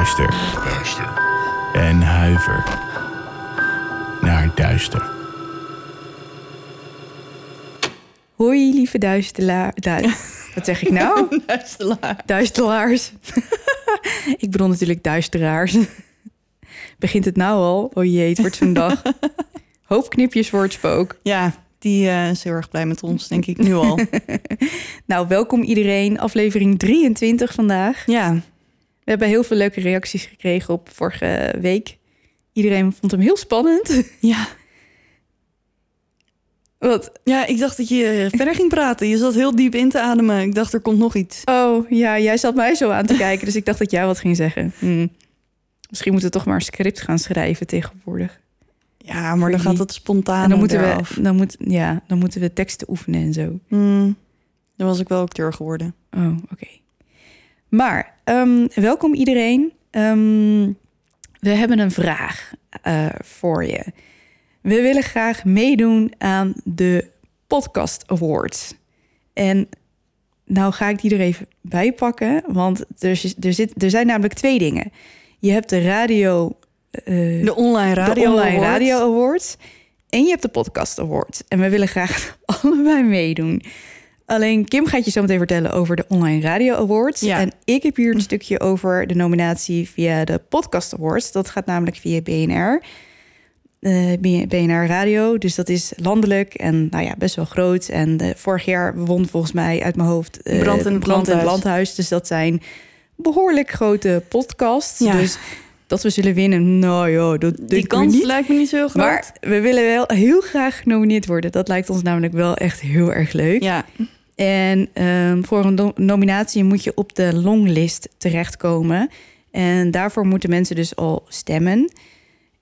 Luister en huiver naar duister. Hoi, lieve duistelaar. Du- Wat zeg ik nou? Duistelaar. Duistelaars. ik bedoel natuurlijk duisteraars. Begint het nou al? Oh jee, het wordt zo'n dag. Hoop knipjes voor het spook. Ja, die eh, is heel erg blij met ons, denk ik nu al. Nou, welkom iedereen. Aflevering 23 vandaag. ja, hebben heel veel leuke reacties gekregen op vorige week. Iedereen vond hem heel spannend. ja. Wat? Ja, ik dacht dat je verder ging praten. Je zat heel diep in te ademen. Ik dacht, er komt nog iets. Oh, ja, jij zat mij zo aan te kijken, dus ik dacht dat jij wat ging zeggen. Hmm. Misschien moeten we toch maar een script gaan schrijven tegenwoordig. Ja, maar dan gaat het spontaan En dan moeten, eraf. we, dan, moet, ja, dan moeten we teksten oefenen en zo. Hmm, dan was ik wel acteur geworden. Oh, oké. Maar ehm, welkom iedereen. Ehm, we hebben een vraag eh, voor je. We willen graag meedoen aan de Podcast Awards. En nou ga ik die er even bij pakken, want er, er, zit, er zijn namelijk twee dingen. Je hebt de radio... eh, De online radio. de Online Award. Radio Awards. En je hebt de Podcast Awards. En we willen graag allebei meedoen. Alleen Kim gaat je zo meteen vertellen over de Online Radio Awards. Ja. En ik heb hier een stukje over de nominatie via de Podcast Awards. Dat gaat namelijk via BNR. Eh, BNR Radio. Dus dat is landelijk en nou ja, best wel groot. En eh, vorig jaar won volgens mij uit mijn hoofd eh, Brand in het Landhuis. Landhuis. Dus dat zijn behoorlijk grote podcasts. Ja. Dus dat we zullen winnen, nou ja, dat Die kans niet. lijkt me niet zo heel groot. Maar we willen wel heel graag genomineerd worden. Dat lijkt ons namelijk wel echt heel erg leuk. Ja, En ehm, voor een nominatie moet je op de longlist terechtkomen. En daarvoor moeten mensen dus al stemmen.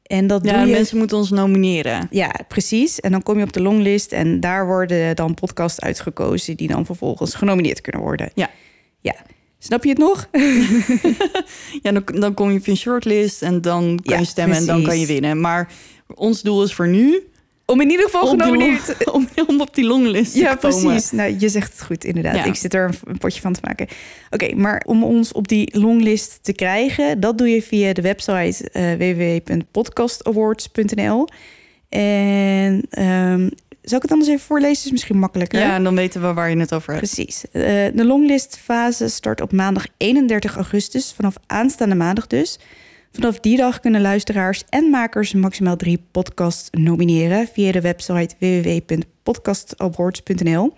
En dat ja doe je... mensen moeten ons nomineren. Ja, precies. En dan kom je op de longlist en daar worden dan podcasts uitgekozen die dan vervolgens genomineerd kunnen worden. Ja. Ja. Snap je het nog? Ja, dan, dan kom je op een shortlist en dan kan Ja, je stemmen en dan kan je winnen. Maar ons doel is voor nu Om in ieder geval op die genomineerd long- om, om op die longlist Ja, te komen. precies. Nou, je zegt het goed, inderdaad. Ja. Ik zit er een, potje van te maken. Oké, maar om ons op die longlist te krijgen, dat doe je via de website eh www.podcastawards.nl. En ehm, zal ik het anders even voorlezen? Is misschien makkelijker. Ja, en dan weten we waar je het over hebt. Precies. Eh, de longlistfase start op maandag 31 augustus, vanaf aanstaande maandag dus. Vanaf die dag kunnen luisteraars en makers maximaal drie podcasts nomineren via de website www.podcastawards.nl.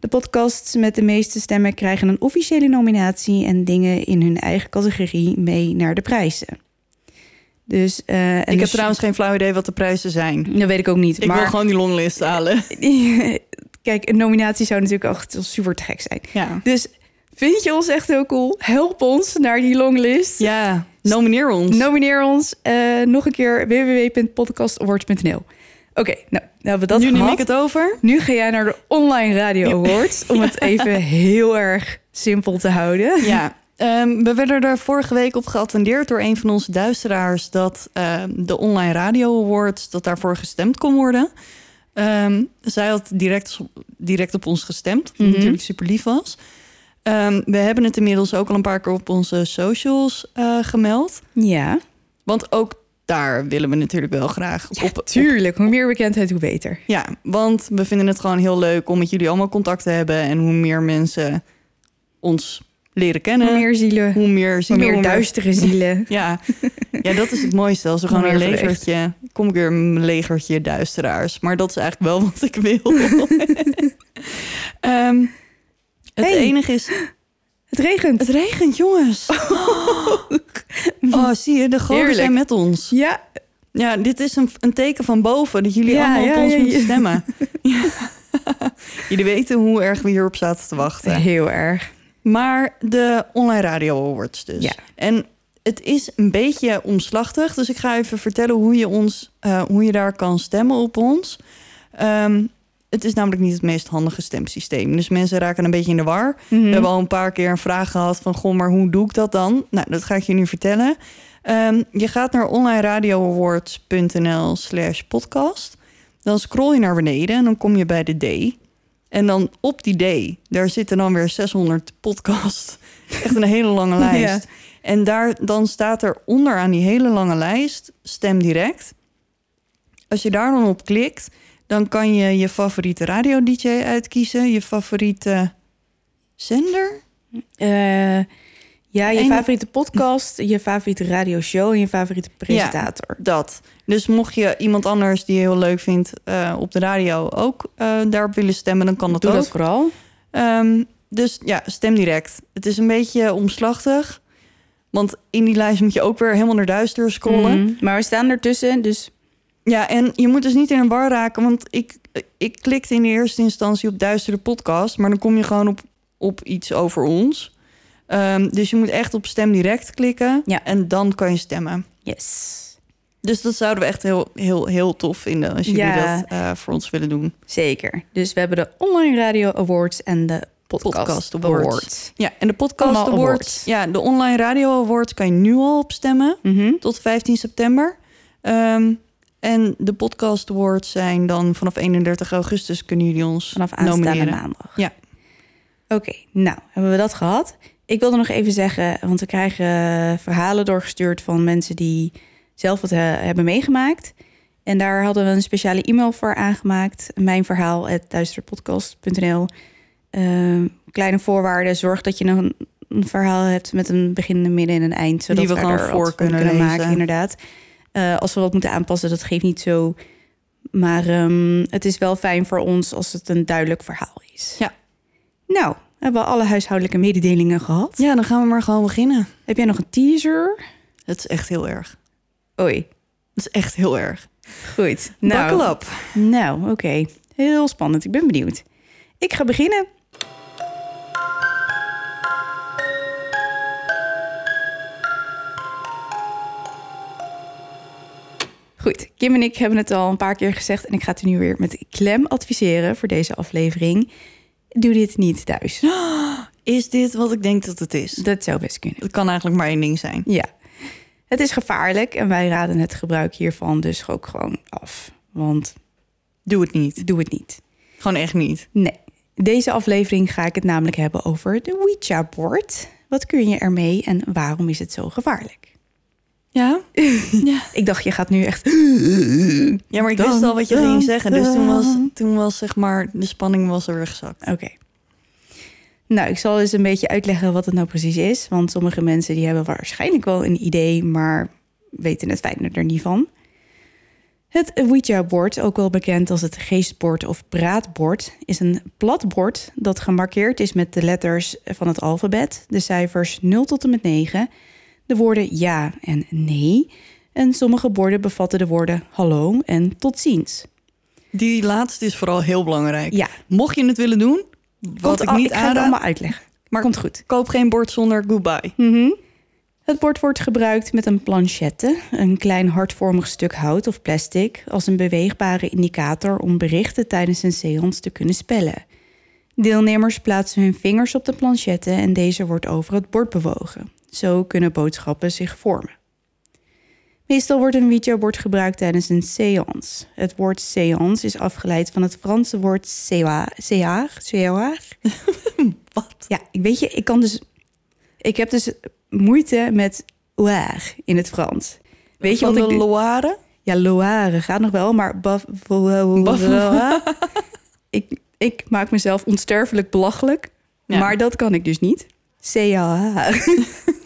De podcasts met de meeste stemmen krijgen een officiële nominatie en dingen in hun eigen categorie mee naar de prijzen. Dus, eh, ik heb dus- trouwens geen flauw idee wat de prijzen zijn. Dat weet ik ook niet. Ik maar wil gewoon die longlist halen. kijk, een nominatie zou natuurlijk echt super te gek zijn. Ja. Dus vind je ons echt heel cool? Help ons naar die longlist. Ja, nomineer ons. Nomineer ons eh, nog een keer www.podcastawards.nl. Oké, nou, nou hebben we dat nu neem gehad. ik het over. Nu ga jij naar de Online Radio Awards... om het even heel erg simpel te houden. Ja, ehm, we werden er vorige week op geattendeerd door een van onze duisteraars... dat ehm, de Online Radio Awards, dat daarvoor gestemd kon worden. Ehm, zij had direct, direct op ons gestemd, wat Mhm. natuurlijk super lief was. Ehm, we hebben het inmiddels ook al een paar keer op onze socials eh, gemeld. Ja, Want ook daar willen we natuurlijk wel graag ja op, tuurlijk. Hoe meer bekendheid, hoe beter. Ja, want we vinden het gewoon heel leuk om met jullie allemaal contact te hebben. En hoe meer mensen ons leren kennen, Hoe meer zielen, hoe meer zielen, meer hoe meer- duistere zielen. Ja. ja, dat is het mooiste. Als we gewoon een vreugd. legertje... Kom ik weer een legertje duisteraars. Maar dat is eigenlijk wel wat ik wil. Ehm, het Hey. enige is... Het regent. Het regent, jongens. Oh, zie je, de goden Heerlijk. zijn met ons. Ja, Ja, dit is een, een teken van boven dat jullie Ja, allemaal op ons ja, moeten stemmen. Jullie weten hoe erg we hierop zaten te wachten. heel erg. Maar de Online Radio Awards dus. Ja. En het is een beetje omslachtig. Dus ik ga even vertellen hoe je, ons, eh, hoe je daar kan stemmen op ons. Ehm, het is namelijk niet het meest handige stemsysteem. Dus mensen raken een beetje in de war. Mhm. We hebben al een paar keer een vraag gehad van... goh, maar hoe doe ik dat dan? Nou, dat ga ik je nu vertellen. Ehm, je gaat naar onlineradioawards.nl slash podcast. Dan scroll je naar beneden en dan kom je bij de D. En dan op die D, daar zitten dan weer 600 podcasts. Echt een hele lange lijst. En daar, dan staat er onder aan die hele lange lijst... stem direct. Als je daar dan op klikt... dan kan je je favoriete radio-dj uitkiezen. Je favoriete zender. Eh, ja, je En- favoriete podcast, je favoriete radioshow en je favoriete presentator. Dat. Dus mocht je iemand anders die je heel leuk vindt eh, op de radio ook eh, daarop willen stemmen, dan kan dat Doe ook. dat vooral. Ehm, dus ja, stem direct. Het is een beetje omslachtig. Want in die lijst moet je ook weer helemaal naar duister scrollen. Mhm. Maar we staan ertussen, dus Ja, en je moet dus niet in een war raken. Want ik, ik klikte in de eerste instantie op duistere podcast. Maar dan kom je gewoon op, op iets over ons. Ehm, dus je moet echt op stem direct klikken. Ja. En dan kan je stemmen. yes. Dus dat zouden we echt heel, heel, heel tof vinden als jullie Ja. dat eh, voor ons willen doen. Zeker. Dus we hebben de Online Radio Awards en de Podcast, Podcast Awards. Awards. Ja, en de podcast awards, awards. Ja, de online radio awards kan je nu al op stemmen Mhm. tot 15 september. Ehm, en de podcast awards zijn dan vanaf 31 augustus kunnen jullie ons Vanaf aanstaande nomineren. maandag. Ja. Oké, nou hebben we dat gehad. Ik wilde nog even zeggen, want we krijgen eh, verhalen doorgestuurd van mensen die zelf wat eh, hebben meegemaakt. En daar hadden we een speciale e-mail voor aangemaakt. Mijn verhaal, duisterpodcast.nl. Ehm, kleine voorwaarden, zorg dat je een, een verhaal hebt met een begin, een midden en een eind. Zodat Die we er gewoon voor kunnen lezen. maken, inderdaad. Eh, als we wat moeten aanpassen, dat geeft niet zo. Maar ehm, het is wel fijn voor ons als het een duidelijk verhaal is. Ja. Nou, hebben we alle huishoudelijke mededelingen gehad. Ja, dan gaan we maar gewoon beginnen. Heb jij nog een teaser? Het is echt heel erg. Oei, Het is echt heel erg. goed. Buckle Nou, up. nou oké. Heel spannend. Ik ben benieuwd. Ik ga beginnen. Goed, Kim en ik hebben het al een paar keer gezegd en ik ga het u nu weer met klem adviseren voor deze aflevering. Doe dit niet thuis. Is dit wat ik denk dat het is? Dat zou best kunnen. Het kan eigenlijk maar één ding zijn. Ja, het is gevaarlijk en wij raden het gebruik hiervan dus ook gewoon af. Want Doe het niet. doe het niet. Gewoon echt niet. Nee, deze aflevering ga ik het namelijk hebben over de Ouija-board. Wat kun je ermee en waarom is het zo gevaarlijk? Ja? ja. Ik dacht, je gaat nu echt... Ja, maar ik Dan, wist al wat je dan, ging zeggen. Dus toen was, toen was zeg maar, de spanning was er weggezakt. Oké. Nou, ik zal eens een beetje uitleggen wat het nou precies is. Want sommige mensen die hebben waarschijnlijk wel een idee, maar weten het feit er niet van. Het Ouija-bord, ook wel bekend als het geestbord of praatbord, is een plat bord dat gemarkeerd is met de letters van het alfabet, de cijfers 0 tot en met 9, de woorden ja en nee. En sommige borden bevatten de woorden hallo en tot ziens. Die laatste is vooral heel belangrijk. Ja, Mocht je het willen doen, wat komt ik niet ik ga het allemaal uitleggen. Maar- komt goed. koop geen bord zonder goodbye. Mhm. Het bord wordt gebruikt met een planchette, een klein hartvormig stuk hout of plastic, als een beweegbare indicator om berichten tijdens een seance te kunnen spellen. Deelnemers plaatsen hun vingers op de planchette en deze wordt over het bord bewogen. Zo kunnen boodschappen zich vormen. Meestal wordt een Ouija-bord gebruikt tijdens een séance. Het woord séance is afgeleid van het Franse woord. Séoir? Séoir? Wat? Ja, ik weet je, ik kan dus. Ik heb dus moeite met oir in het Frans. Weet je wat de ik. Loire? Ja, Loire gaat nog wel, maar. Baf, Baf- ik, ik maak mezelf onsterfelijk belachelijk. Ja. Maar dat kan ik dus niet. C-A-H.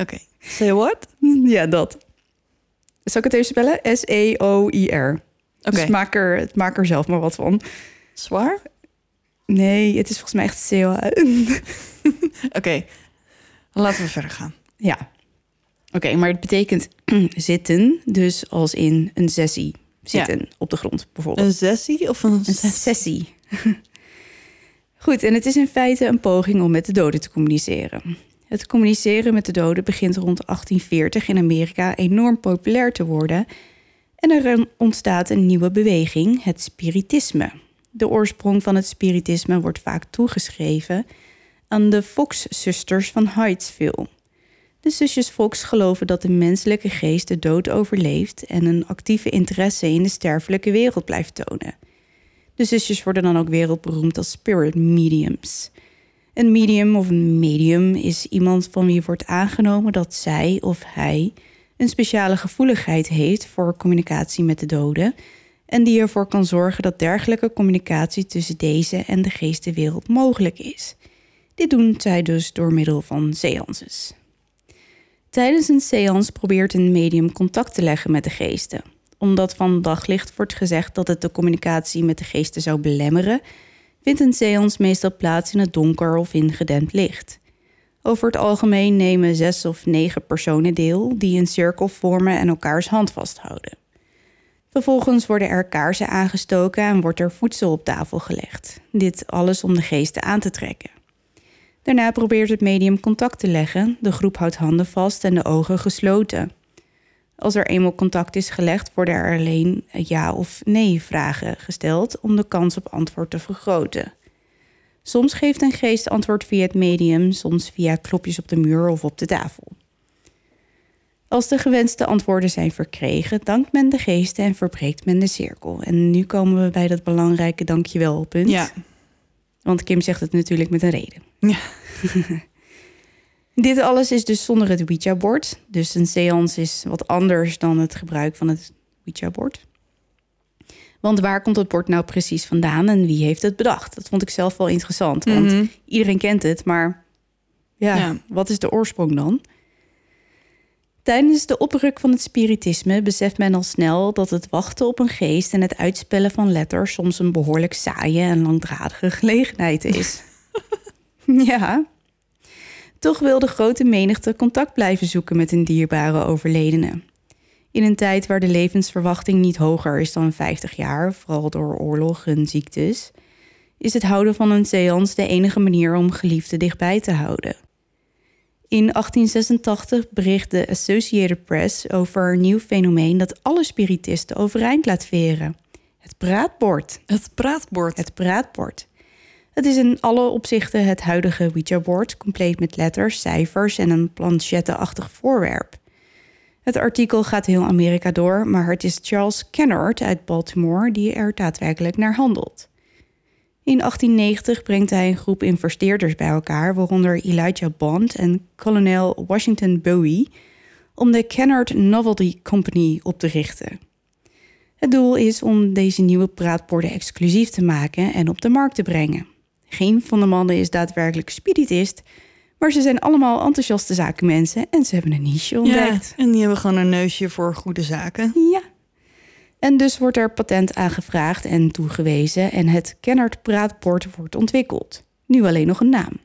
Oké. Say what? ja, dat. Zal ik het even spellen? S-E-O-I-R. Oké. Dus maak er, maak er zelf maar wat van. Zwaar? Nee, het is volgens mij echt C-O-H. Oké. Laten we verder gaan. Ja. Oké, maar het betekent zitten, dus als in een sessie zitten op de grond bijvoorbeeld. Een sessie of een... Een sessie. Goed, en het is in feite een poging om met de doden te communiceren. Het communiceren met de doden begint rond 1840 in Amerika enorm populair te worden en er ontstaat een nieuwe beweging, het spiritisme. De oorsprong van het spiritisme wordt vaak toegeschreven aan de Fox-zusters van Hydesville. De zusjes Fox geloven dat de menselijke geest de dood overleeft en een actieve interesse in de sterfelijke wereld blijft tonen. De zusjes worden dan ook wereldberoemd als spirit mediums. Een medium of een medium is iemand van wie wordt aangenomen dat zij of hij een speciale gevoeligheid heeft voor communicatie met de doden en die ervoor kan zorgen dat dergelijke communicatie tussen deze en de geestenwereld mogelijk is. Dit doen zij dus door middel van seances. Tijdens een seance probeert een medium contact te leggen met de geesten. Omdat van daglicht wordt gezegd dat het de communicatie met de geesten zou belemmeren, vindt een seance meestal plaats in het donker of in gedempt licht. Over het algemeen nemen zes of negen personen deel die een cirkel vormen en elkaars hand vasthouden. Vervolgens worden er kaarsen aangestoken en wordt er voedsel op tafel gelegd. Dit alles om de geesten aan te trekken. Daarna probeert het medium contact te leggen. De groep houdt handen vast en de ogen gesloten. Als er eenmaal contact is gelegd, worden er alleen ja of nee vragen gesteld om de kans op antwoord te vergroten. Soms geeft een geest antwoord via het medium, soms via klopjes op de muur of op de tafel. Als de gewenste antwoorden zijn verkregen, dankt men de geesten en verbreekt men de cirkel. En nu komen we bij dat belangrijke dankjewel punt. Ja. Want Kim zegt het natuurlijk met een reden. Ja. Dit alles is dus zonder het Ouija-bord. Dus een seance is wat anders dan het gebruik van het Ouija-bord. Want waar komt het bord nou precies vandaan en wie heeft het bedacht? Dat vond ik zelf wel interessant, want Mhm. iedereen kent het, maar ja, Ja. wat is de oorsprong dan? Tijdens de opruk van het spiritisme beseft men al snel dat het wachten op een geest en het uitspellen van letters soms een behoorlijk saaie en langdradige gelegenheid is. ja. Toch wil de grote menigte contact blijven zoeken met een dierbare overledene. In een tijd waar de levensverwachting niet hoger is dan 50 jaar, vooral door oorlog en ziektes, is het houden van een seance de enige manier om geliefden dichtbij te houden. In 1886 bericht de Associated Press over een nieuw fenomeen dat alle spiritisten overeind laat veren: het praatbord. Het praatbord. Het praatbord. Het is in alle opzichten het huidige Ouija-bord, compleet met letters, cijfers en een planchettenachtig voorwerp. Het artikel gaat heel Amerika door, maar het is Charles Kennard uit Baltimore die er daadwerkelijk naar handelt. In 1890 brengt hij een groep investeerders bij elkaar, waaronder Elijah Bond en kolonel Washington Bowie, om de Kennard Novelty Company op te richten. Het doel is om deze nieuwe praatborden exclusief te maken en op de markt te brengen. Geen van de mannen is daadwerkelijk spiritist, maar ze zijn allemaal enthousiaste zakenmensen en ze hebben een niche ja, ontdekt. en die hebben gewoon een neusje voor goede zaken. Ja. En dus wordt er patent aangevraagd en toegewezen en het Kennard praatbord wordt ontwikkeld. Nu alleen nog een naam.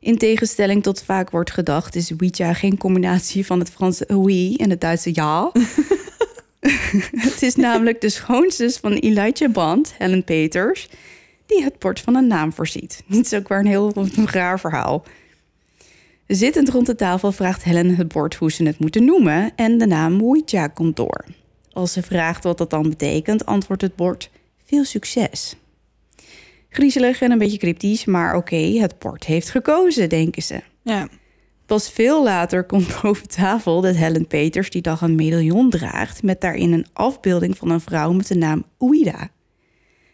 In tegenstelling tot vaak wordt gedacht, is Ouija geen combinatie van het Franse oui en het Duitse ja. het is namelijk de schoonzus van Elijah Bond, Helen Peters, die het bord van een naam voorziet. Dit is ook weer een heel raar verhaal. Zittend rond de tafel vraagt Helen het bord hoe ze het moeten noemen en de naam Ouija komt door. Als ze vraagt wat dat dan betekent, antwoordt het bord veel succes. Griezelig en een beetje cryptisch, maar oké, het bord heeft gekozen, denken ze. Ja. Pas veel later komt boven tafel dat Helen Peters die dag een medaillon draagt met daarin een afbeelding van een vrouw met de naam Ouida.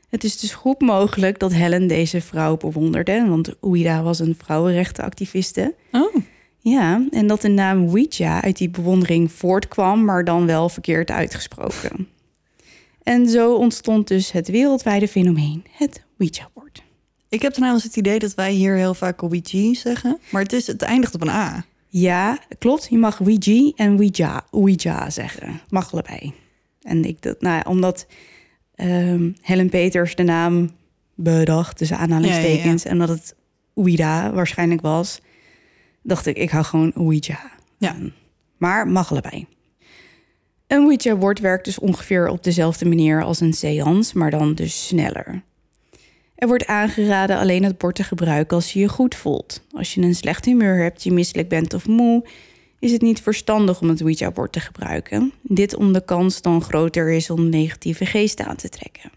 Het is dus goed mogelijk dat Helen deze vrouw bewonderde, want Ouida was een vrouwenrechtenactiviste. Oh. Ja, en dat de naam Ouija uit die bewondering voortkwam, maar dan wel verkeerd uitgesproken. En zo ontstond dus het wereldwijde fenomeen, het Ouija-bord. Ik heb trouwens het idee dat wij hier heel vaak Ouija zeggen. Maar het, is, het eindigt op een A. Ja, klopt. Je mag Ouija en Ouija, Ouija zeggen. Mag allebei. En ik dat, nou ja, omdat ehm, Helen Peters de naam bedacht, tussen aanhalingstekens, en dat het Ouida waarschijnlijk was, dacht ik, ik hou gewoon Ouija. Ja. Maar mag allebei. Een Ouija-bord werkt dus ongeveer op dezelfde manier als een seance, maar dan dus sneller. Er wordt aangeraden alleen het bord te gebruiken als je je goed voelt. Als je een slecht humeur hebt, je misselijk bent of moe, is het niet verstandig om het Ouija-bord te gebruiken. Dit om de kans dan groter is om negatieve geesten aan te trekken.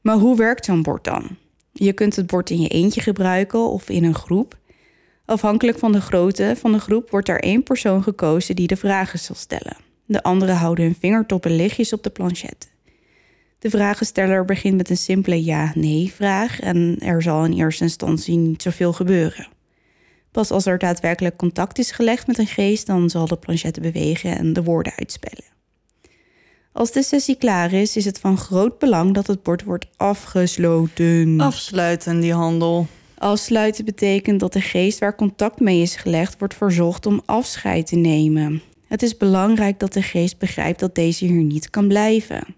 Maar hoe werkt zo'n bord dan? Je kunt het bord in je eentje gebruiken of in een groep. Afhankelijk van de grootte van de groep wordt er één persoon gekozen die de vragen zal stellen. De anderen houden hun vingertoppen lichtjes op de planchet. De vragensteller begint met een simpele ja-nee-vraag en er zal in eerste instantie niet zoveel gebeuren. Pas als er daadwerkelijk contact is gelegd met een geest, dan zal de planchette bewegen en de woorden uitspellen. Als de sessie klaar is, is het van groot belang dat het bord wordt afgesloten. Afsluiten die handel. Afsluiten betekent dat de geest waar contact mee is gelegd wordt verzocht om afscheid te nemen. Het is belangrijk dat de geest begrijpt dat deze hier niet kan blijven.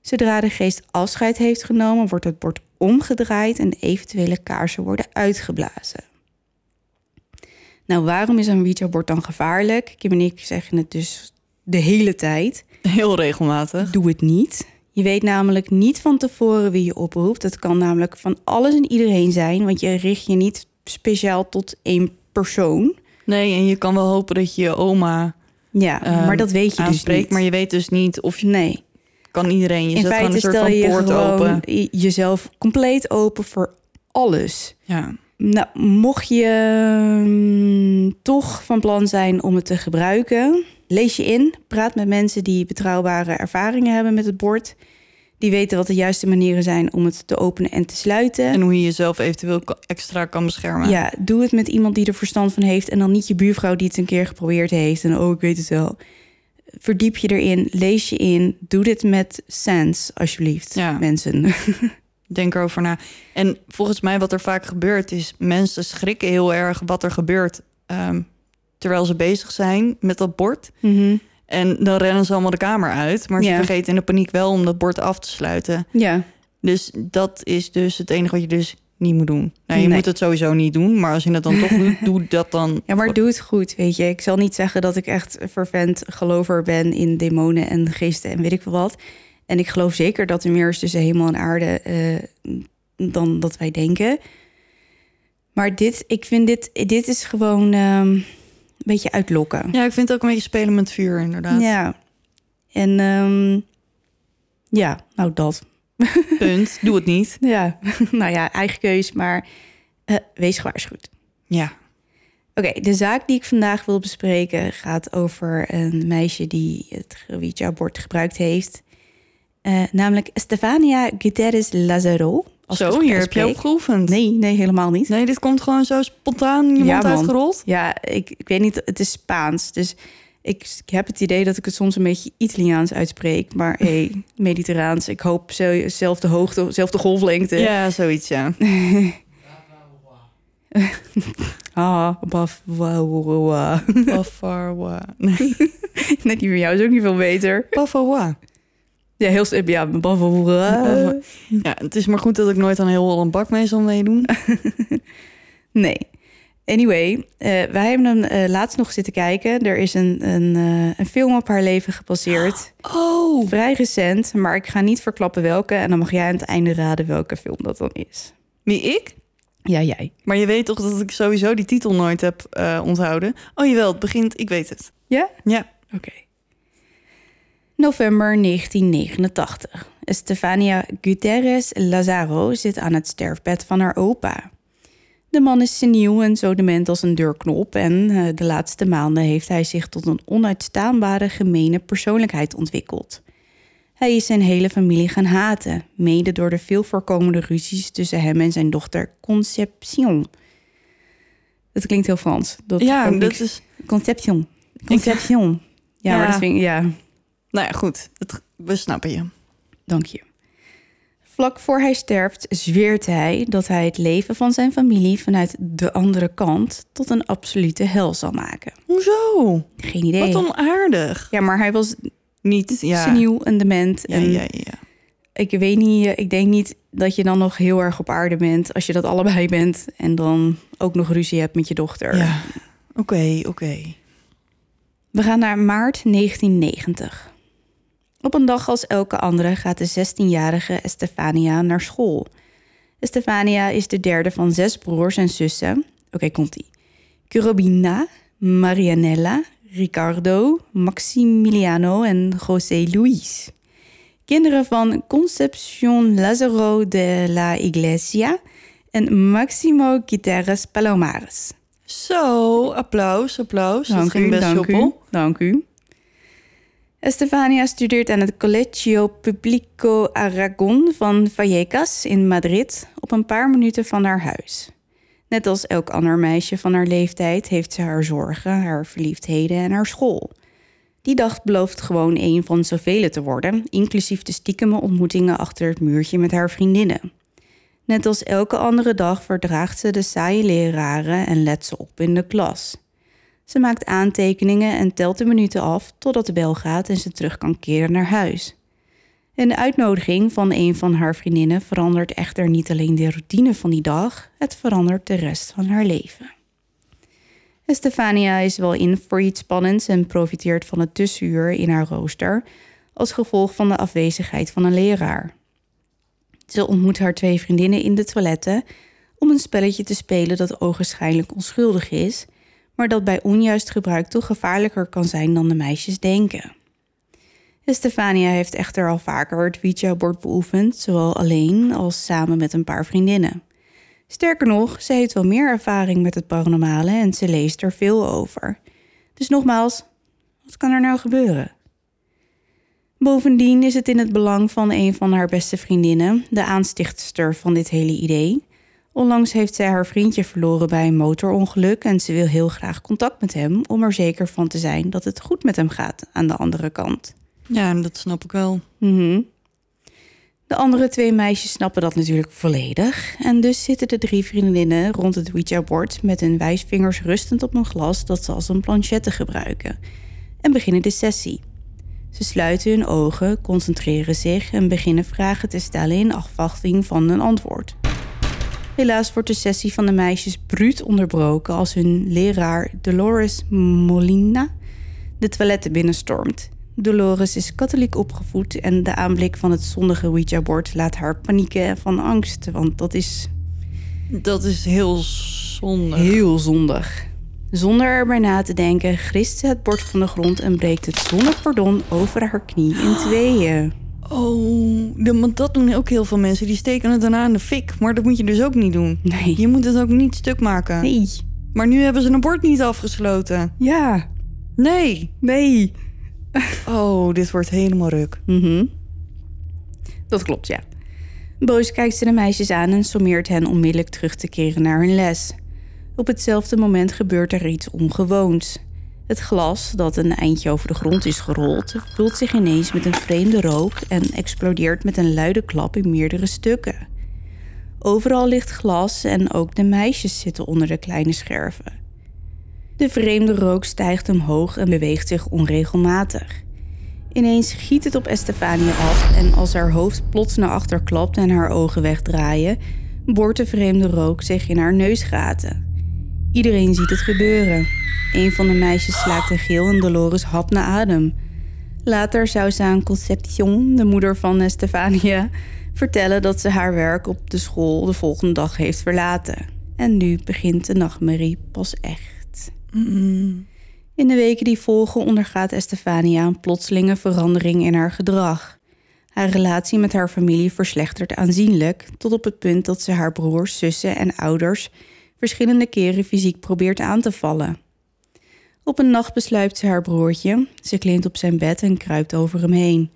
Zodra de geest afscheid heeft genomen, wordt het bord omgedraaid en eventuele kaarsen worden uitgeblazen. Nou, waarom is een Ouija-bord dan gevaarlijk? Kim en ik zeggen het dus de hele tijd. Heel regelmatig. Doe het niet. Je weet namelijk niet van tevoren wie je oproept. Het kan namelijk van alles en iedereen zijn, want je richt je niet speciaal tot één persoon. Nee, en je kan wel hopen dat je je oma Ja, ehm, maar dat weet je dus niet. maar je weet dus niet of je Nee. kan iedereen. Je In feite een soort stel van je poort open. jezelf compleet open voor alles. Ja. Nou, mocht je mm, toch van plan zijn om het te gebruiken, lees je in. Praat met mensen die betrouwbare ervaringen hebben met het bord. Die weten wat de juiste manieren zijn om het te openen en te sluiten. En hoe je jezelf eventueel extra kan beschermen. Ja, doe het met iemand die er verstand van heeft. En dan niet je buurvrouw die het een keer geprobeerd heeft. En oh, ik weet het wel. Verdiep je erin, lees je in. Doe dit met sense, alsjeblieft, Ja. mensen. Denk erover na. En volgens mij wat er vaak gebeurt is... mensen schrikken heel erg wat er gebeurt... ehm, terwijl ze bezig zijn met dat bord. Mhm. En dan rennen ze allemaal de kamer uit. Maar ze vergeten in de paniek wel om dat bord af te sluiten. Ja, Dus dat is dus het enige wat je dus niet moet doen. Nou, je Nee. moet het sowieso niet doen. Maar als je het dan toch doet, doe dat dan. ja, maar doe het goed, weet je. Ik zal niet zeggen dat ik echt een fervent gelover ben in demonen en geesten en weet ik veel wat. En ik geloof zeker dat er meer is tussen hemel en aarde eh, dan dat wij denken. Maar dit, ik vind dit, dit is gewoon ehm, een beetje uitlokken. Ja, ik vind het ook een beetje spelen met vuur, inderdaad. Ja. En ehm, ja, nou dat. Punt. Doe het niet. Ja, nou ja, eigen keus, maar eh, wees gewaarschuwd. Ja. Oké, de zaak die ik vandaag wil bespreken gaat over een meisje die het Ouija-bord gebruikt heeft. Eh, namelijk Stefania Guterres Lazaro. Zo, hier heb je uitspreek. ook geoefend. Nee, nee, helemaal niet. Nee, dit komt gewoon zo spontaan in je Ja, mond uitgerold. Ja, ik, ik weet niet, het is Spaans. Dus ik, ik heb het idee dat ik het soms een beetje Italiaans uitspreek. Maar hey, mediterraans, ik hoop zelfde hoogte, zelfde golflengte. Ja, zoiets, ja. Ah, baf, wauw, wauw. Bafawa. Nee, Net die van jou is ook niet veel beter. Bafawa. Ja, heel st- ja, wauw. Ja, het is maar goed dat ik nooit aan heel Holland Bak mee zal meedoen. Nee. Anyway, eh, wij hebben hem eh, laatst nog zitten kijken. Er is een, een, eh, een film op haar leven gebaseerd. Oh. Vrij recent, maar ik ga niet verklappen welke. En dan mag jij aan het einde raden welke film dat dan is. Wie, ik? Ja, jij. Maar je weet toch dat ik sowieso die titel nooit heb onthouden? Oh jawel, het begint, ik weet het. Ja? Ja. Oké. November 1989. Stefania Guterres Lazaro zit aan het sterfbed van haar opa. De man is seniel en zo dement als een deurknop en eh, de laatste maanden heeft hij zich tot een onuitstaanbare gemene persoonlijkheid ontwikkeld. Hij is zijn hele familie gaan haten, mede door de veel voorkomende ruzies tussen hem en zijn dochter Concepcion. Dat klinkt heel Frans. Dat Ja, dat is... Concepcion. Concepcion. Ja, Ja. maar dat vind ik, ja, Nou ja, goed. Het, we snappen je. dank je. Vlak voor hij sterft zweert hij dat hij het leven van zijn familie vanuit de andere kant tot een absolute hel zal maken. Hoezo? Geen idee. Wat onaardig. Ja, maar hij was Niet, ja. seniel en dement. Ja, en ja, ja. ik weet niet, eh, ik denk niet dat je dan nog heel erg op aarde bent als je dat allebei bent en dan ook nog ruzie hebt met je dochter. Ja, oké, oké. We gaan naar maart 1990. Op een dag als elke andere gaat de 16-jarige Estefania naar school. Estefania is de derde van zes broers en zussen. Oké, komt-ie. Curobina, Marianella, Ricardo, Maximiliano en José Luis. Kinderen van Concepción Lázaro de la Iglesia en Maximo Guterres Palomares. Zo, applaus, applaus. dat Dank ging u, best dank soepel. u, dank u. Estefania studeert aan het Colegio Publico Aragon van Vallecas in Madrid op een paar minuten van haar huis. Net als elk ander meisje van haar leeftijd heeft ze haar zorgen, haar verliefdheden en haar school. Die dag belooft gewoon een van zoveel te worden, inclusief de stiekeme ontmoetingen achter het muurtje met haar vriendinnen. Net als elke andere dag verdraagt ze de saaie leraren en let ze op in de klas. Ze maakt aantekeningen en telt de minuten af totdat de bel gaat en ze terug kan keren naar huis. En de uitnodiging van een van haar vriendinnen verandert echter niet alleen de routine van die dag, het verandert de rest van haar leven. Estefania is wel in voor iets spannends en profiteert van het tussenuur in haar rooster als gevolg van de afwezigheid van een leraar. Ze ontmoet haar twee vriendinnen in de toiletten om een spelletje te spelen dat ogenschijnlijk onschuldig is, maar dat bij onjuist gebruik toch gevaarlijker kan zijn dan de meisjes denken. Estefania heeft echter al vaker het Ouija-bord beoefend, zowel alleen als samen met een paar vriendinnen. Sterker nog, ze heeft wel meer ervaring met het paranormale en ze leest er veel over. Dus nogmaals, wat kan er nou gebeuren? Bovendien is het in het belang van een van haar beste vriendinnen, de aanstichtster van dit hele idee. Onlangs heeft zij haar vriendje verloren bij een motorongeluk en ze wil heel graag contact met hem om er zeker van te zijn dat het goed met hem gaat aan de andere kant. Ja, dat snap ik wel. Mhm. De andere twee meisjes snappen dat natuurlijk volledig. En dus zitten de drie vriendinnen rond het Ouija-bord met hun wijsvingers rustend op een glas dat ze als een planchette gebruiken. En beginnen de sessie. Ze sluiten hun ogen, concentreren zich en beginnen vragen te stellen in afwachting van een antwoord. Helaas wordt de sessie van de meisjes bruut onderbroken als hun leraar Dolores Molina de toiletten binnenstormt. Dolores is katholiek opgevoed en de aanblik van het zondige Ouija-bord laat haar panieken van angst, want dat is Dat is heel zonde. heel zondig. Zonder erbij na te denken, grist ze het bord van de grond en breekt het zonder pardon over haar knie in tweeën. Oh, de- want dat doen ook heel veel mensen. Die steken het daarna in de fik. Maar dat moet je dus ook niet doen. Nee. Je moet het ook niet stuk maken. Nee. Maar nu hebben ze een bord niet afgesloten. Ja. Nee. Nee. Oh, dit wordt helemaal ruk. Mhm. Dat klopt, ja. Boos kijkt ze de meisjes aan en sommeert hen onmiddellijk terug te keren naar hun les. Op hetzelfde moment gebeurt er iets ongewoons. Het glas, dat een eindje over de grond is gerold, vult zich ineens met een vreemde rook en explodeert met een luide klap in meerdere stukken. Overal ligt glas en ook de meisjes zitten onder de kleine scherven. De vreemde rook stijgt omhoog en beweegt zich onregelmatig. Ineens giet het op Estefania af en als haar hoofd plots naar achter klapt en haar ogen wegdraaien, boort de vreemde rook zich in haar neusgaten. Iedereen ziet het gebeuren. Een van de meisjes slaakt een gil en Dolores hapt naar adem. Later zou ze aan Concepcion, de moeder van Estefania, vertellen dat ze haar werk op de school de volgende dag heeft verlaten. En nu begint de nachtmerrie pas echt. In de weken die volgen ondergaat Estefania een plotselinge verandering in haar gedrag. Haar relatie met haar familie verslechtert aanzienlijk, tot op het punt dat ze haar broers, zussen en ouders verschillende keren fysiek probeert aan te vallen. Op een nacht besluit ze haar broertje. Ze klimt op zijn bed en kruipt over hem heen.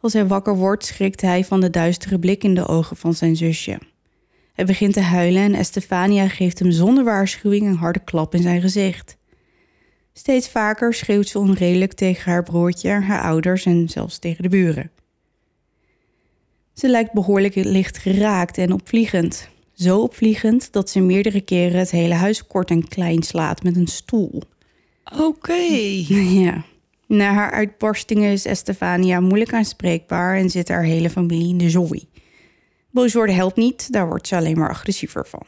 Als hij wakker wordt, schrikt hij van de duistere blik in de ogen van zijn zusje. Hij begint te huilen en Estefania geeft hem zonder waarschuwing een harde klap in zijn gezicht. Steeds vaker schreeuwt ze onredelijk tegen haar broertje, haar ouders en zelfs tegen de buren. Ze lijkt behoorlijk licht geraakt en opvliegend. Zo opvliegend dat ze meerdere keren het hele huis kort en klein slaat met een stoel. Oké. Ja. Na haar uitbarstingen is Estefania moeilijk aanspreekbaar en zit haar hele familie in de zooi. Boos worden helpt niet, daar wordt ze alleen maar agressiever van.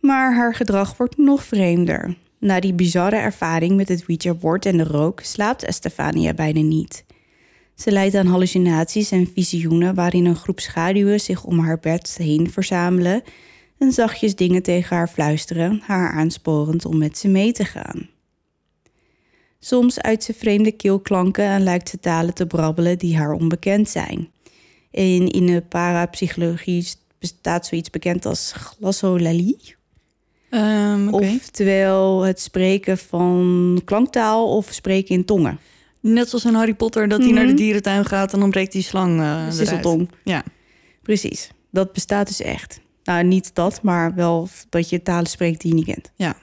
Maar haar gedrag wordt nog vreemder. Na die bizarre ervaring met het Ouija-bord en de rook slaapt Estefania bijna niet. Ze lijdt aan hallucinaties en visioenen waarin een groep schaduwen zich om haar bed heen verzamelen en zachtjes dingen tegen haar fluisteren, haar aansporend om met ze mee te gaan. Soms uit ze vreemde keelklanken en lijkt ze talen te brabbelen die haar onbekend zijn. En in de parapsychologie bestaat zoiets bekend als glossolalie. Ehm, oké. Oftewel het spreken van klanktaal of spreken in tongen. Net zoals in Harry Potter, dat hij naar de Mhm. dierentuin gaat en dan breekt die slang. Sisseltong. Ja. Precies. Dat bestaat dus echt. Nou, niet dat, maar wel dat je talen spreekt die je niet kent. Ja.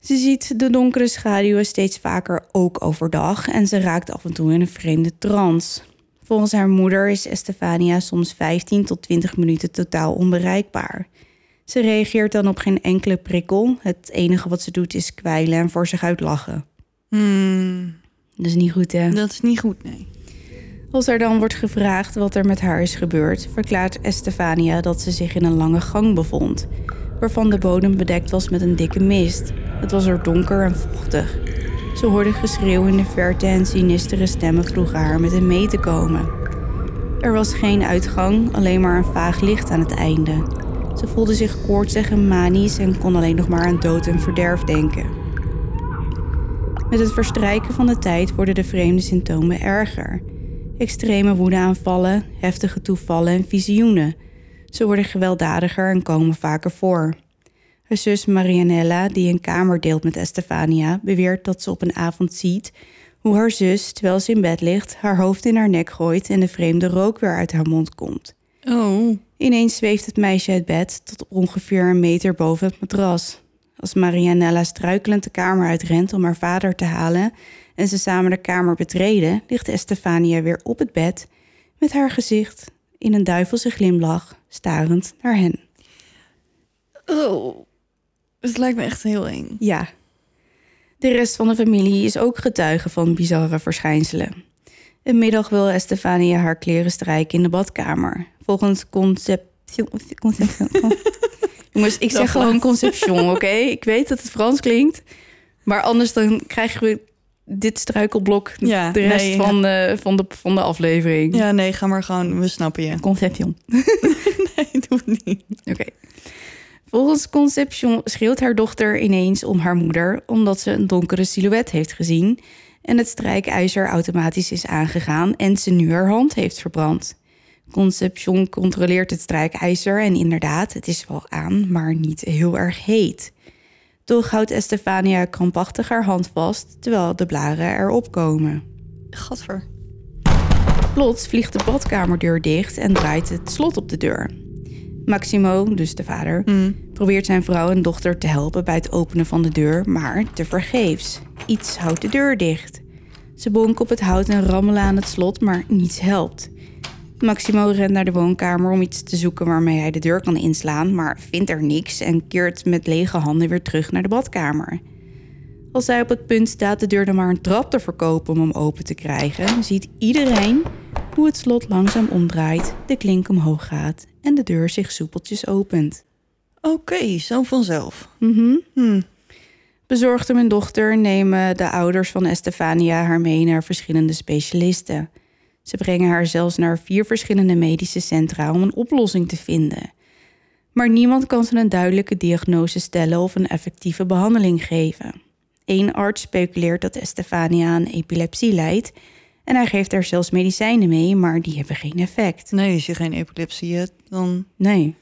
Ze ziet de donkere schaduwen steeds vaker ook overdag en ze raakt af en toe in een vreemde trance. Volgens haar moeder is Estefania soms 15 tot 20 minuten totaal onbereikbaar. Ze reageert dan op geen enkele prikkel. Het enige wat ze doet is kwijlen en voor zich uit lachen. Hmm, Dat is niet goed, hè? dat is niet goed, nee. Als er dan wordt gevraagd wat er met haar is gebeurd, verklaart Estefania dat ze zich in een lange gang bevond, waarvan de bodem bedekt was met een dikke mist. Het was er donker en vochtig. Ze hoorde geschreeuw in de verte en sinistere stemmen vroegen haar met hem mee te komen. Er was geen uitgang, alleen maar een vaag licht aan het einde. Ze voelde zich koortsig en manisch en kon alleen nog maar aan dood en verderf denken. Met het verstrijken van de tijd worden de vreemde symptomen erger. Extreme woedeaanvallen, heftige toevallen en visioenen. Ze worden gewelddadiger en komen vaker voor. Haar zus Marianella, die een kamer deelt met Estefania, beweert dat ze op een avond ziet hoe haar zus, terwijl ze in bed ligt, haar hoofd in haar nek gooit en de vreemde rook weer uit haar mond komt. Oh, Ineens zweeft het meisje uit bed tot ongeveer een meter boven het matras. Als Marianella struikelend de kamer uitrent om haar vader te halen en ze samen de kamer betreden, ligt Estefania weer op het bed met haar gezicht in een duivelse glimlach, starend naar hen. oh. Het lijkt me echt heel eng. Ja. De rest van de familie is ook getuige van bizarre verschijnselen. Een middag wil Estefania haar kleren strijken in de badkamer. Volgens conception... conception Jongens, ik zeg gewoon conception, oké? Ik weet dat het Frans klinkt. Maar anders dan krijgen we dit struikelblok Ja, de rest nee, van, de, van, de, van de aflevering. Ja, nee, ga maar gewoon. We snappen je. Conception. Nee, doe het niet. Oké. Volgens Conception schreeuwt haar dochter ineens om haar moeder omdat ze een donkere silhouet heeft gezien en het strijkijzer automatisch is aangegaan en ze nu haar hand heeft verbrand. Conception controleert het strijkijzer en inderdaad, het is wel aan, maar niet heel erg heet. Toch houdt Estefania krampachtig haar hand vast terwijl de blaren erop komen. Gadver. Plots vliegt de badkamerdeur dicht en draait het slot op de deur. Maximo, dus de vader, Mm. probeert zijn vrouw en dochter te helpen bij het openen van de deur, maar tevergeefs. Iets houdt de deur dicht. Ze bonken op het hout en rammelen aan het slot, maar niets helpt. Maximo rent naar de woonkamer om iets te zoeken waarmee hij de deur kan inslaan, maar vindt er niks en keert met lege handen weer terug naar de badkamer. Als hij op het punt staat de deur dan maar een trap te verkopen om hem open te krijgen, ziet iedereen hoe het slot langzaam omdraait, de klink omhoog gaat en de deur zich soepeltjes opent. Oké, zo vanzelf. Mhm. Hm. Bezorgd om hun dochter nemen de ouders van Estefania haar mee naar verschillende specialisten. Ze brengen haar zelfs naar vier verschillende medische centra om een oplossing te vinden. Maar niemand kan ze een duidelijke diagnose stellen of een effectieve behandeling geven. Eén arts speculeert dat Estefania aan epilepsie lijdt en hij geeft haar zelfs medicijnen mee, maar die hebben geen effect. Nee, als je geen epilepsie hebt, dan... Nee.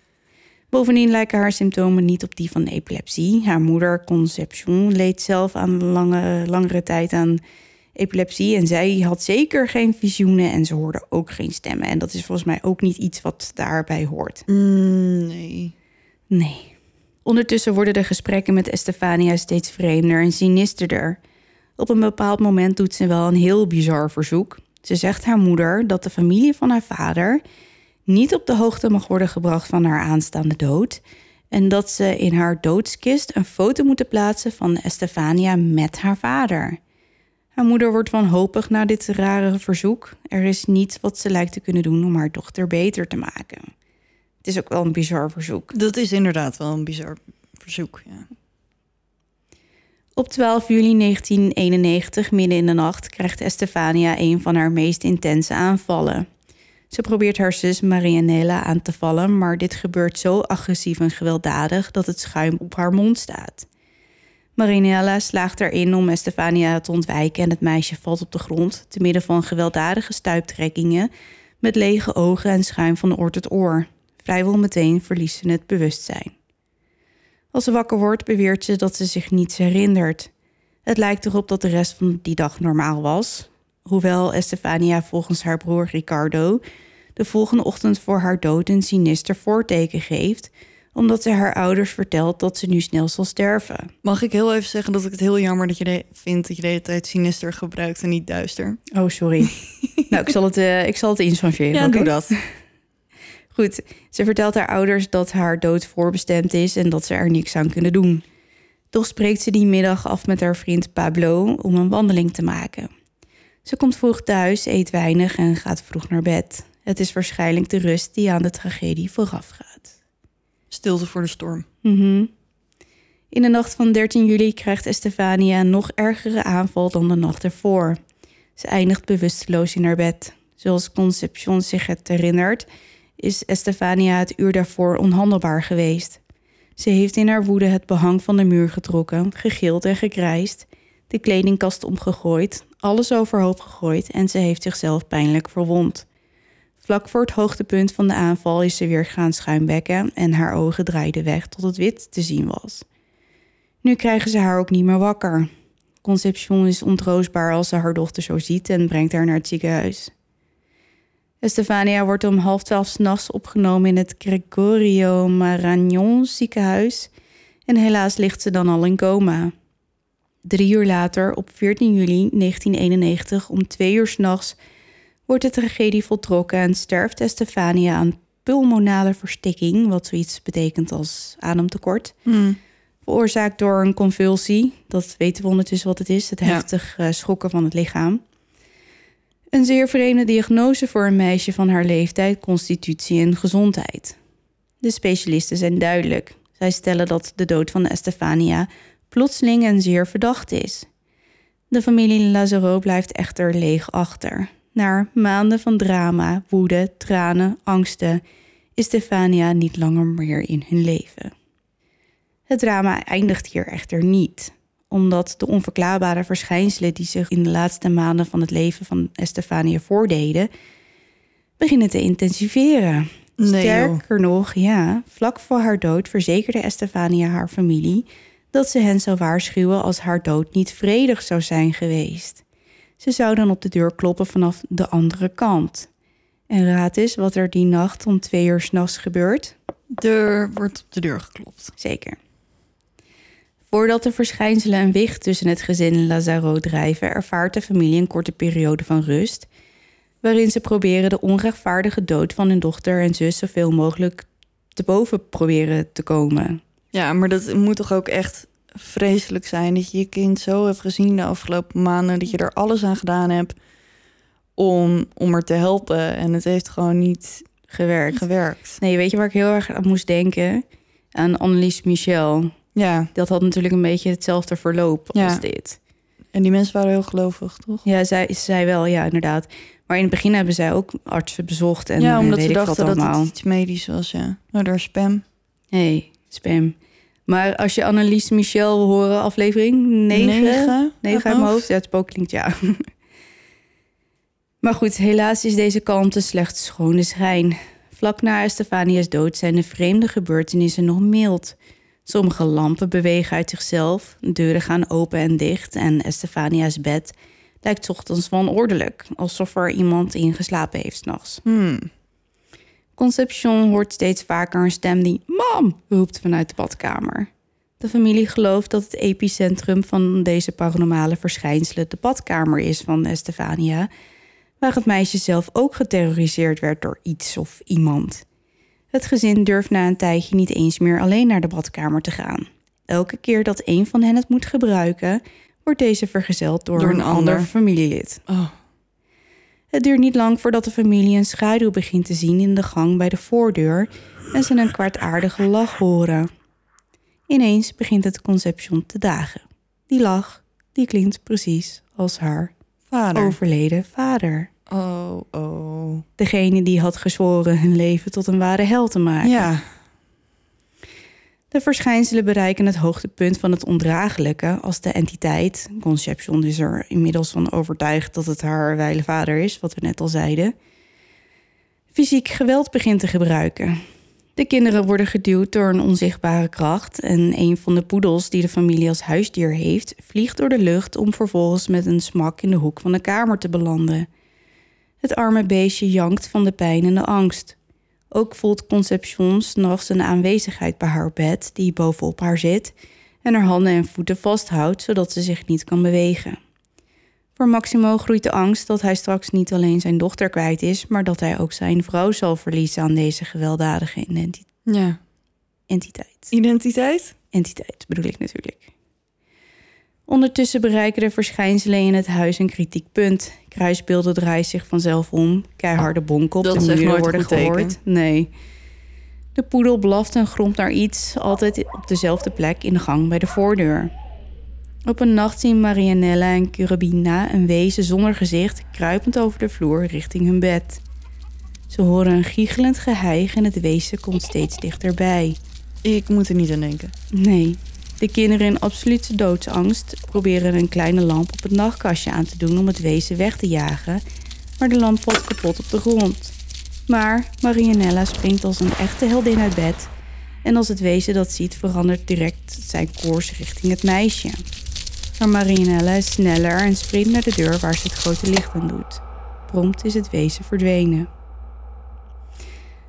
Bovendien lijken haar symptomen niet op die van epilepsie. Haar moeder, Conception, leed zelf aan lange, langere tijd aan epilepsie. En zij had zeker geen visioenen en ze hoorde ook geen stemmen. En dat is volgens mij ook niet iets wat daarbij hoort. Mm, nee. Nee. Ondertussen worden de gesprekken met Estefania steeds vreemder en sinisterder. Op een bepaald moment doet ze wel een heel bizar verzoek. Ze zegt haar moeder dat de familie van haar vader niet op de hoogte mag worden gebracht van haar aanstaande dood. En dat ze in haar doodskist een foto moeten plaatsen van Estefania met haar vader. Haar moeder wordt wanhopig na dit rare verzoek. Er is niets wat ze lijkt te kunnen doen om haar dochter beter te maken. Het is ook wel een bizar verzoek. Dat is inderdaad wel een bizar verzoek. Ja. Op 12 juli 1991, midden in de nacht, krijgt Estefania een van haar meest intense aanvallen. Ze probeert haar zus Marianella aan te vallen, maar dit gebeurt zo agressief en gewelddadig dat het schuim op haar mond staat. Marianella slaagt erin om Estefania te ontwijken en het meisje valt op de grond, te midden van gewelddadige stuiptrekkingen, met lege ogen en schuim van oor tot oor. Vrijwel meteen verliest ze het bewustzijn. Als ze wakker wordt, beweert ze dat ze zich niets herinnert. Het lijkt erop dat de rest van die dag normaal was. Hoewel Estefania volgens haar broer Ricardo de volgende ochtend voor haar dood een sinister voorteken geeft, omdat ze haar ouders vertelt dat ze nu snel zal sterven. Mag ik heel even zeggen dat ik het heel jammer dat je de, vindt dat je de hele tijd sinister gebruikt en niet duister? Oh, sorry. nou, ik zal het, uh, ik zal het inchangeren. Ja, oké? doe dat. Goed, ze vertelt haar ouders dat haar dood voorbestemd is en dat ze er niks aan kunnen doen. Toch spreekt ze die middag af met haar vriend Pablo om een wandeling te maken. Ze komt vroeg thuis, eet weinig en gaat vroeg naar bed. Het is waarschijnlijk de rust die aan de tragedie voorafgaat. Stilte voor de storm. Mhm. In de nacht van 13 juli krijgt Estefania een nog ergere aanval dan de nacht ervoor. Ze eindigt bewusteloos in haar bed. Zoals Concepcion zich het herinnert, is Estefania het uur daarvoor onhandelbaar geweest. Ze heeft in haar woede het behang van de muur getrokken, gegild en gekrijsd, de kledingkast omgegooid, alles overhoop gegooid en ze heeft zichzelf pijnlijk verwond. Vlak voor het hoogtepunt van de aanval is ze weer gaan schuimbekken en haar ogen draaiden weg tot het wit te zien was. Nu krijgen ze haar ook niet meer wakker. Concepcion is ontroostbaar als ze haar dochter zo ziet en brengt haar naar het ziekenhuis. Estefania wordt om half twaalf s'nachts opgenomen in het Gregorio Maragnon ziekenhuis en helaas ligt ze dan al in coma. Drie uur later, op 14 juli 1991, om twee uur s'nachts, wordt de tragedie voltrokken en sterft Estefania aan pulmonale verstikking, wat zoiets betekent als ademtekort. Hmm. Veroorzaakt door een convulsie, dat weten we ondertussen wat het is, het heftig eh, schokken van het lichaam. Een zeer vreemde diagnose voor een meisje van haar leeftijd, constitutie en gezondheid. De specialisten zijn duidelijk. Zij stellen dat de dood van Estefania plotseling en zeer verdacht is. De familie Lazaro blijft echter leeg achter. Na maanden van drama, woede, tranen, angsten is Stefania niet langer meer in hun leven. Het drama eindigt hier echter niet, omdat de onverklaarbare verschijnselen die zich in de laatste maanden van het leven van Estefania voordeden, beginnen te intensiveren. Nee, joh. Sterker nog, ja, vlak voor haar dood verzekerde Estefania haar familie dat ze hen zou waarschuwen als haar dood niet vredig zou zijn geweest. Ze zou dan op de deur kloppen vanaf de andere kant. En raad eens wat er die nacht om twee uur s'nachts gebeurt. Er wordt op de deur geklopt. Zeker. Voordat de verschijnselen een wicht tussen het gezin Lazaro drijven, ervaart de familie een korte periode van rust, waarin ze proberen de onrechtvaardige dood van hun dochter en zus zoveel mogelijk te boven proberen te komen. Ja, maar dat moet toch ook echt vreselijk zijn dat je je kind zo hebt gezien de afgelopen maanden, dat je er alles aan gedaan hebt om, om er te helpen en het heeft gewoon niet Gewerkt. gewerkt. Nee, weet je waar ik heel erg aan moest denken? Aan Annelies Michel. Ja, Dat had natuurlijk een beetje hetzelfde verloop als dit. en die mensen waren heel gelovig, toch? Ja, zij, zij wel, ja, inderdaad. Maar in het begin hebben zij ook artsen bezocht en ja, eh, omdat ze dachten dat het iets medisch was, ja. Nou, daar spam. Nee, spam. Maar als je Annelies Michel wil horen, aflevering 9, Negen? 9 uit mijn hoofd. Ja, het spook klinkt ja. maar goed, helaas is deze kalmte slechts schone schijn. Vlak na Stefania's dood zijn de vreemde gebeurtenissen nog mild. Sommige lampen bewegen uit zichzelf, deuren gaan open en dicht en Estefania's bed lijkt ochtends wanordelijk, alsof er iemand ingeslapen heeft s'nachts. Hmm. Concepcion hoort steeds vaker een stem die mam roept vanuit de badkamer. De familie gelooft dat het epicentrum van deze paranormale verschijnselen de badkamer is van Estefania, waar het meisje zelf ook geterroriseerd werd door iets of iemand. Het gezin durft na een tijdje niet eens meer alleen naar de badkamer te gaan. Elke keer dat een van hen het moet gebruiken, wordt deze vergezeld door, Door een, een ander ander. familielid. Oh. Het duurt niet lang voordat de familie een schaduw begint te zien in de gang bij de voordeur en ze een kwaadaardige lach horen. Ineens begint het Conception te dagen. die lach, die klinkt precies als haar Vader. overleden vader. Oh, oh. Degene die had gezworen hun leven tot een ware hel te maken. Ja. De verschijnselen bereiken het hoogtepunt van het ondraaglijke als de entiteit, Conception is er inmiddels van overtuigd dat het haar wijle vader is, wat we net al zeiden, fysiek geweld begint te gebruiken. De kinderen worden geduwd door een onzichtbare kracht en een van de poedels die de familie als huisdier heeft, vliegt door de lucht om vervolgens met een smak in de hoek van de kamer te belanden. Het arme beestje jankt van de pijn en de angst. Ook voelt Conception s'nachts een aanwezigheid bij haar bed die bovenop haar zit en haar handen en voeten vasthoudt zodat ze zich niet kan bewegen. Voor Maximo groeit de angst dat hij straks niet alleen zijn dochter kwijt is, maar dat hij ook zijn vrouw zal verliezen aan deze gewelddadige identi- Ja. entiteit. Identiteit? Entiteit bedoel ik natuurlijk. Ondertussen bereiken de verschijnselen in het huis een kritiek punt. Kruisbeelden draaien zich vanzelf om. Keiharde bonken op Dat de muren worden gehoord. Nee. De poedel blaft en gromt naar iets, altijd op dezelfde plek in de gang bij de voordeur. Op een nacht zien Marianella en Curabina een wezen zonder gezicht kruipend over de vloer richting hun bed. Ze horen een giechelend geheig en het wezen komt steeds dichterbij. Ik moet er niet aan denken. Nee, de kinderen in absolute doodsangst proberen een kleine lamp op het nachtkastje aan te doen om het wezen weg te jagen, maar de lamp valt kapot op de grond. Maar Marianella springt als een echte heldin uit bed en als het wezen dat ziet verandert direct zijn koers richting het meisje. Maar Marianella is sneller en sprint naar de deur waar ze het grote licht aan doet. Prompt is het wezen verdwenen.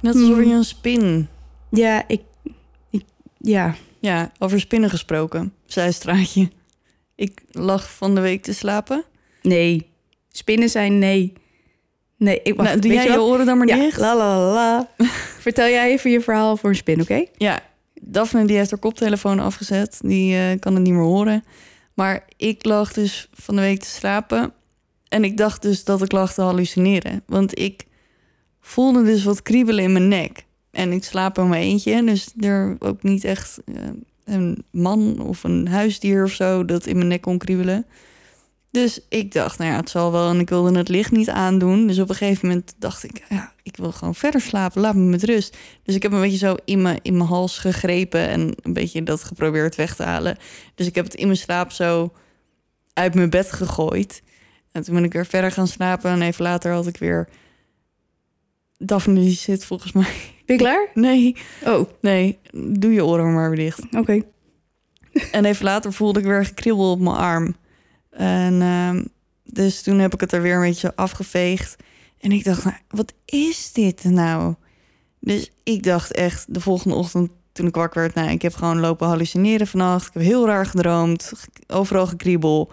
Alsof Hmm. je een spin. Ja, ik, ik ja, Ja, over spinnen gesproken. Zijstraatje. Ik lag van de week te slapen. Nee. Spinnen zijn nee. Nee, ik wacht. nou, doe jij je je oren dan maar ja, dicht? la la la, la. Vertel jij even je verhaal voor een spin, oké? Ja, Daphne die heeft haar koptelefoon afgezet. Die eh, kan het niet meer horen. Maar ik lag dus van de week te slapen. En ik dacht dus dat ik lag te hallucineren. Want ik voelde dus wat kriebelen in mijn nek. En ik slaap in mijn eentje. Dus er ook niet echt eh, een man of een huisdier of zo... dat in mijn nek kon kriebelen. Dus ik dacht, nou ja, het zal wel. En ik wilde het licht niet aandoen. Dus op een gegeven moment dacht ik, ja, ik wil gewoon verder slapen. Laat me met rust. Dus ik heb een beetje zo in mijn, in mijn hals gegrepen en een beetje dat geprobeerd weg te halen. Dus ik heb het in mijn slaap zo uit mijn bed gegooid. En toen ben ik weer verder gaan slapen. En even later had ik weer... Daphne zit volgens mij... Ben je klaar? Nee, Oh, nee, doe je oren maar weer dicht. oké. En even later voelde ik weer gekriebel op mijn arm. En ehm, dus toen heb ik het er weer een beetje afgeveegd. En ik dacht, nou, wat is dit nou? Dus ik dacht echt de volgende ochtend toen ik wakker werd... nou, ik heb gewoon lopen hallucineren vannacht. Ik heb heel raar gedroomd, ge- overal gekriebel.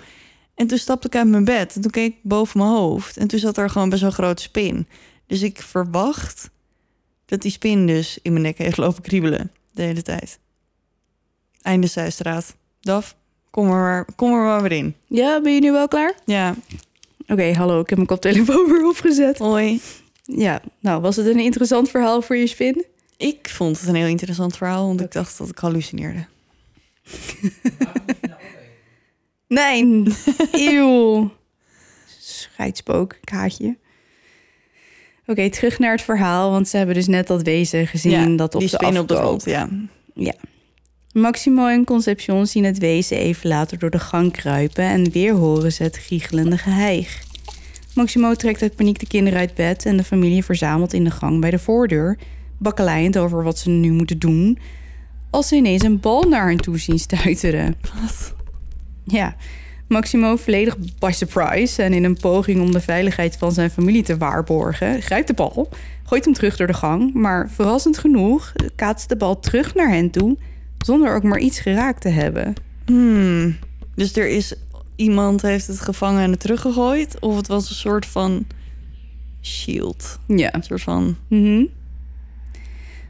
En toen stapte ik uit mijn bed en toen keek ik boven mijn hoofd. En toen zat er gewoon best wel een grote spin. Dus ik verwacht dat die spin dus in mijn nek heeft lopen kriebelen de hele tijd. Einde zijstraat. Daf, kom er, maar, kom er maar weer in. Ja, ben je nu wel klaar? Ja, Oké, hallo, ik heb mijn koptelefoon weer opgezet. hoi. Ja, nou, was het een interessant verhaal voor je spin? Ik vond het een heel interessant verhaal, want ik dacht dat ik hallucineerde. Nee, eeuw. Scheidspook, kaatje. Oké, terug naar het verhaal, want ze hebben dus net dat wezen gezien dat op die ze op de grond, ja. Maximo en Concepcion zien het wezen even later door de gang kruipen en weer horen ze het giechelende geheig. Maximo trekt uit paniek de kinderen uit bed en de familie verzamelt in de gang bij de voordeur, bakkeleiend over wat ze nu moeten doen, als ze ineens een bal naar hen toe zien stuiteren. Wat? Ja, Maximo volledig by surprise en in een poging om de veiligheid van zijn familie te waarborgen, grijpt de bal, gooit hem terug door de gang, maar verrassend genoeg kaatst de bal terug naar hen toe zonder ook maar iets geraakt te hebben. Hmm. Dus er is iemand heeft het gevangen en het teruggegooid? Of het was een soort van shield? Ja. Een soort van... Mhm.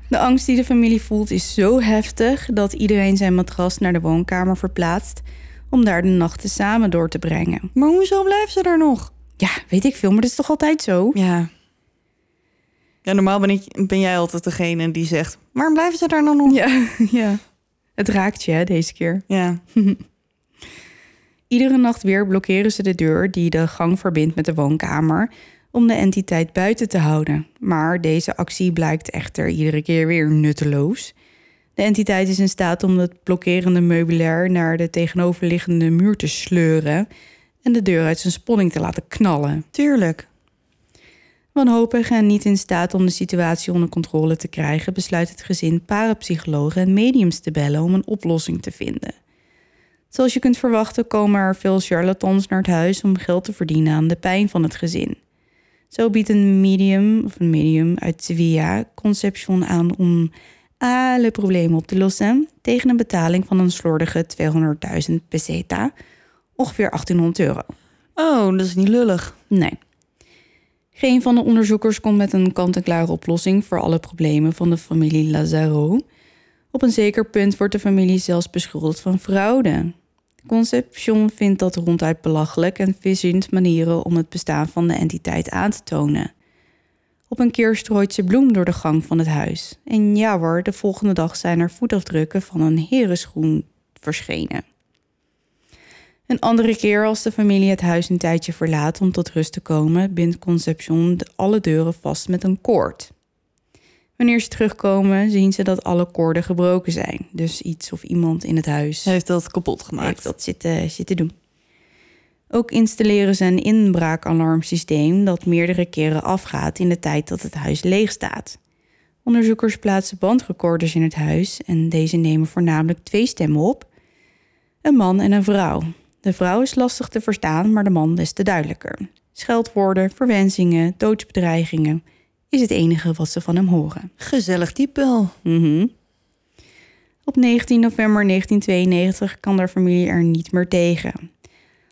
De angst die de familie voelt is zo heftig dat iedereen zijn matras naar de woonkamer verplaatst om daar de nachten samen door te brengen. Maar hoezo blijven ze daar nog? Ja, weet ik veel, maar dat is toch altijd zo? Ja. Ja, normaal ben, ik, ben jij altijd degene die zegt... waarom blijven ze daar dan nog? Ja, ja. Het raakt je hè, deze keer. Ja. Iedere nacht weer blokkeren ze de deur die de gang verbindt met de woonkamer om de entiteit buiten te houden. Maar deze actie blijkt echter iedere keer weer nutteloos. De entiteit is in staat om het blokkerende meubilair naar de tegenoverliggende muur te sleuren en de deur uit zijn sponning te laten knallen. Tuurlijk. Wanhopig en niet in staat om de situatie onder controle te krijgen, besluit het gezin parapsychologen en mediums te bellen om een oplossing te vinden. Zoals je kunt verwachten komen er veel charlatans naar het huis om geld te verdienen aan de pijn van het gezin. Zo biedt een medium of een medium uit Sevilla Conception aan om alle problemen op te lossen tegen een betaling van een slordige 200.000 peseta, ongeveer 1800 euro. Oh, dat is niet lullig. Nee. Geen van de onderzoekers komt met een kant-en-klare oplossing voor alle problemen van de familie Lazaro. Op een zeker punt wordt de familie zelfs beschuldigd van fraude. Concepcion vindt dat ronduit belachelijk en verzint manieren om het bestaan van de entiteit aan te tonen. Op een keer strooit ze bloem door de gang van het huis. En ja hoor, de volgende dag zijn er voetafdrukken van een herenschoen verschenen. Een andere keer als de familie het huis een tijdje verlaat om tot rust te komen, bindt Concepcion alle deuren vast met een koord. Wanneer ze terugkomen, zien ze dat alle koorden gebroken zijn. Dus iets of iemand in het huis Heeft dat kapot gemaakt. heeft dat zitten, zitten doen. Ook installeren ze een inbraakalarmsysteem dat meerdere keren afgaat in de tijd dat het huis leeg staat. Onderzoekers plaatsen bandrecorders in het huis en deze nemen voornamelijk twee stemmen op: een man en een vrouw. De vrouw is lastig te verstaan, maar de man des te duidelijker. Scheldwoorden, verwensingen, doodsbedreigingen is het enige wat ze van hem horen. Gezellig type wel. Mhm. Op 19 november 1992 kan de familie er niet meer tegen.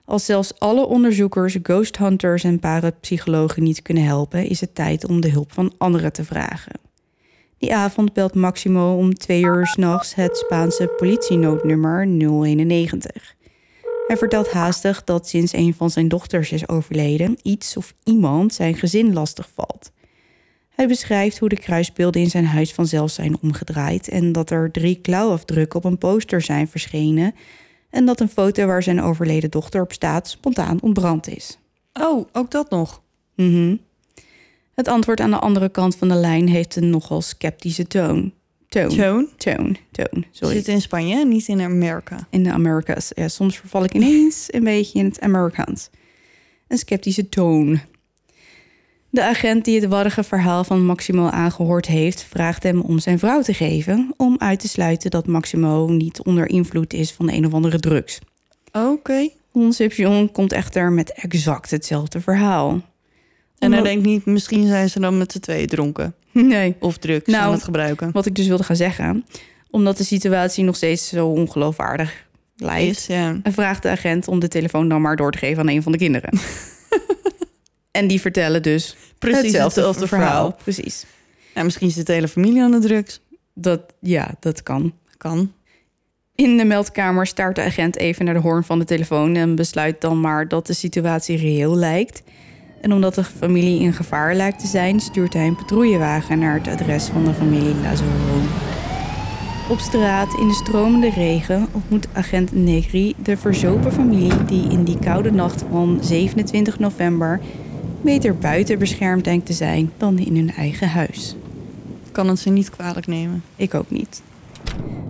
Als zelfs alle onderzoekers, ghost hunters en parapsychologen niet kunnen helpen, is het tijd om de hulp van anderen te vragen. Die avond belt Maximo om twee uur s'nachts het Spaanse politienoodnummer 091. Hij vertelt haastig dat sinds een van zijn dochters is overleden, iets of iemand zijn gezin lastig valt. Hij beschrijft hoe de kruisbeelden in zijn huis vanzelf zijn omgedraaid en dat er drie klauwafdrukken op een poster zijn verschenen en dat een foto waar zijn overleden dochter op staat spontaan ontbrand is. Oh, ook dat nog. Mhm. Het antwoord aan de andere kant van de lijn heeft een nogal sceptische toon. Toon. Toon. Toon. Sorry. Zit in Spanje, niet in Amerika. in de Americas. Ja, soms verval ik ineens een beetje in het Amerikaans. Een sceptische toon. De agent die het warrige verhaal van Maximo aangehoord heeft, vraagt hem om zijn vrouw te geven om uit te sluiten dat Maximo niet onder invloed is van een of andere drugs. Oké. Concepcion komt echter met exact hetzelfde verhaal. En hij denkt niet, misschien zijn ze dan met z'n tweeën dronken. Nee, Of drugs Nou, aan het gebruiken. wat ik dus wilde gaan zeggen, omdat de situatie nog steeds zo ongeloofwaardig lijkt. Is, ja. en vraagt de agent om de telefoon dan maar door te geven aan een van de kinderen. en die vertellen dus Precies hetzelfde, hetzelfde verhaal. verhaal. Precies. Nou, misschien zit de hele familie aan de drugs. Dat, ja, dat kan. Kan. In de meldkamer staart de agent even naar de hoorn van de telefoon en besluit dan maar dat de situatie reëel lijkt. En omdat de familie in gevaar lijkt te zijn, stuurt hij een patrouillewagen naar het adres van de familie Lazaro. Op straat in de stromende regen ontmoet agent Negri de verzopen familie die in die koude nacht van 27 november beter buiten beschermd denkt te zijn dan in hun eigen huis. Kan het ze niet kwalijk nemen. Ik ook niet.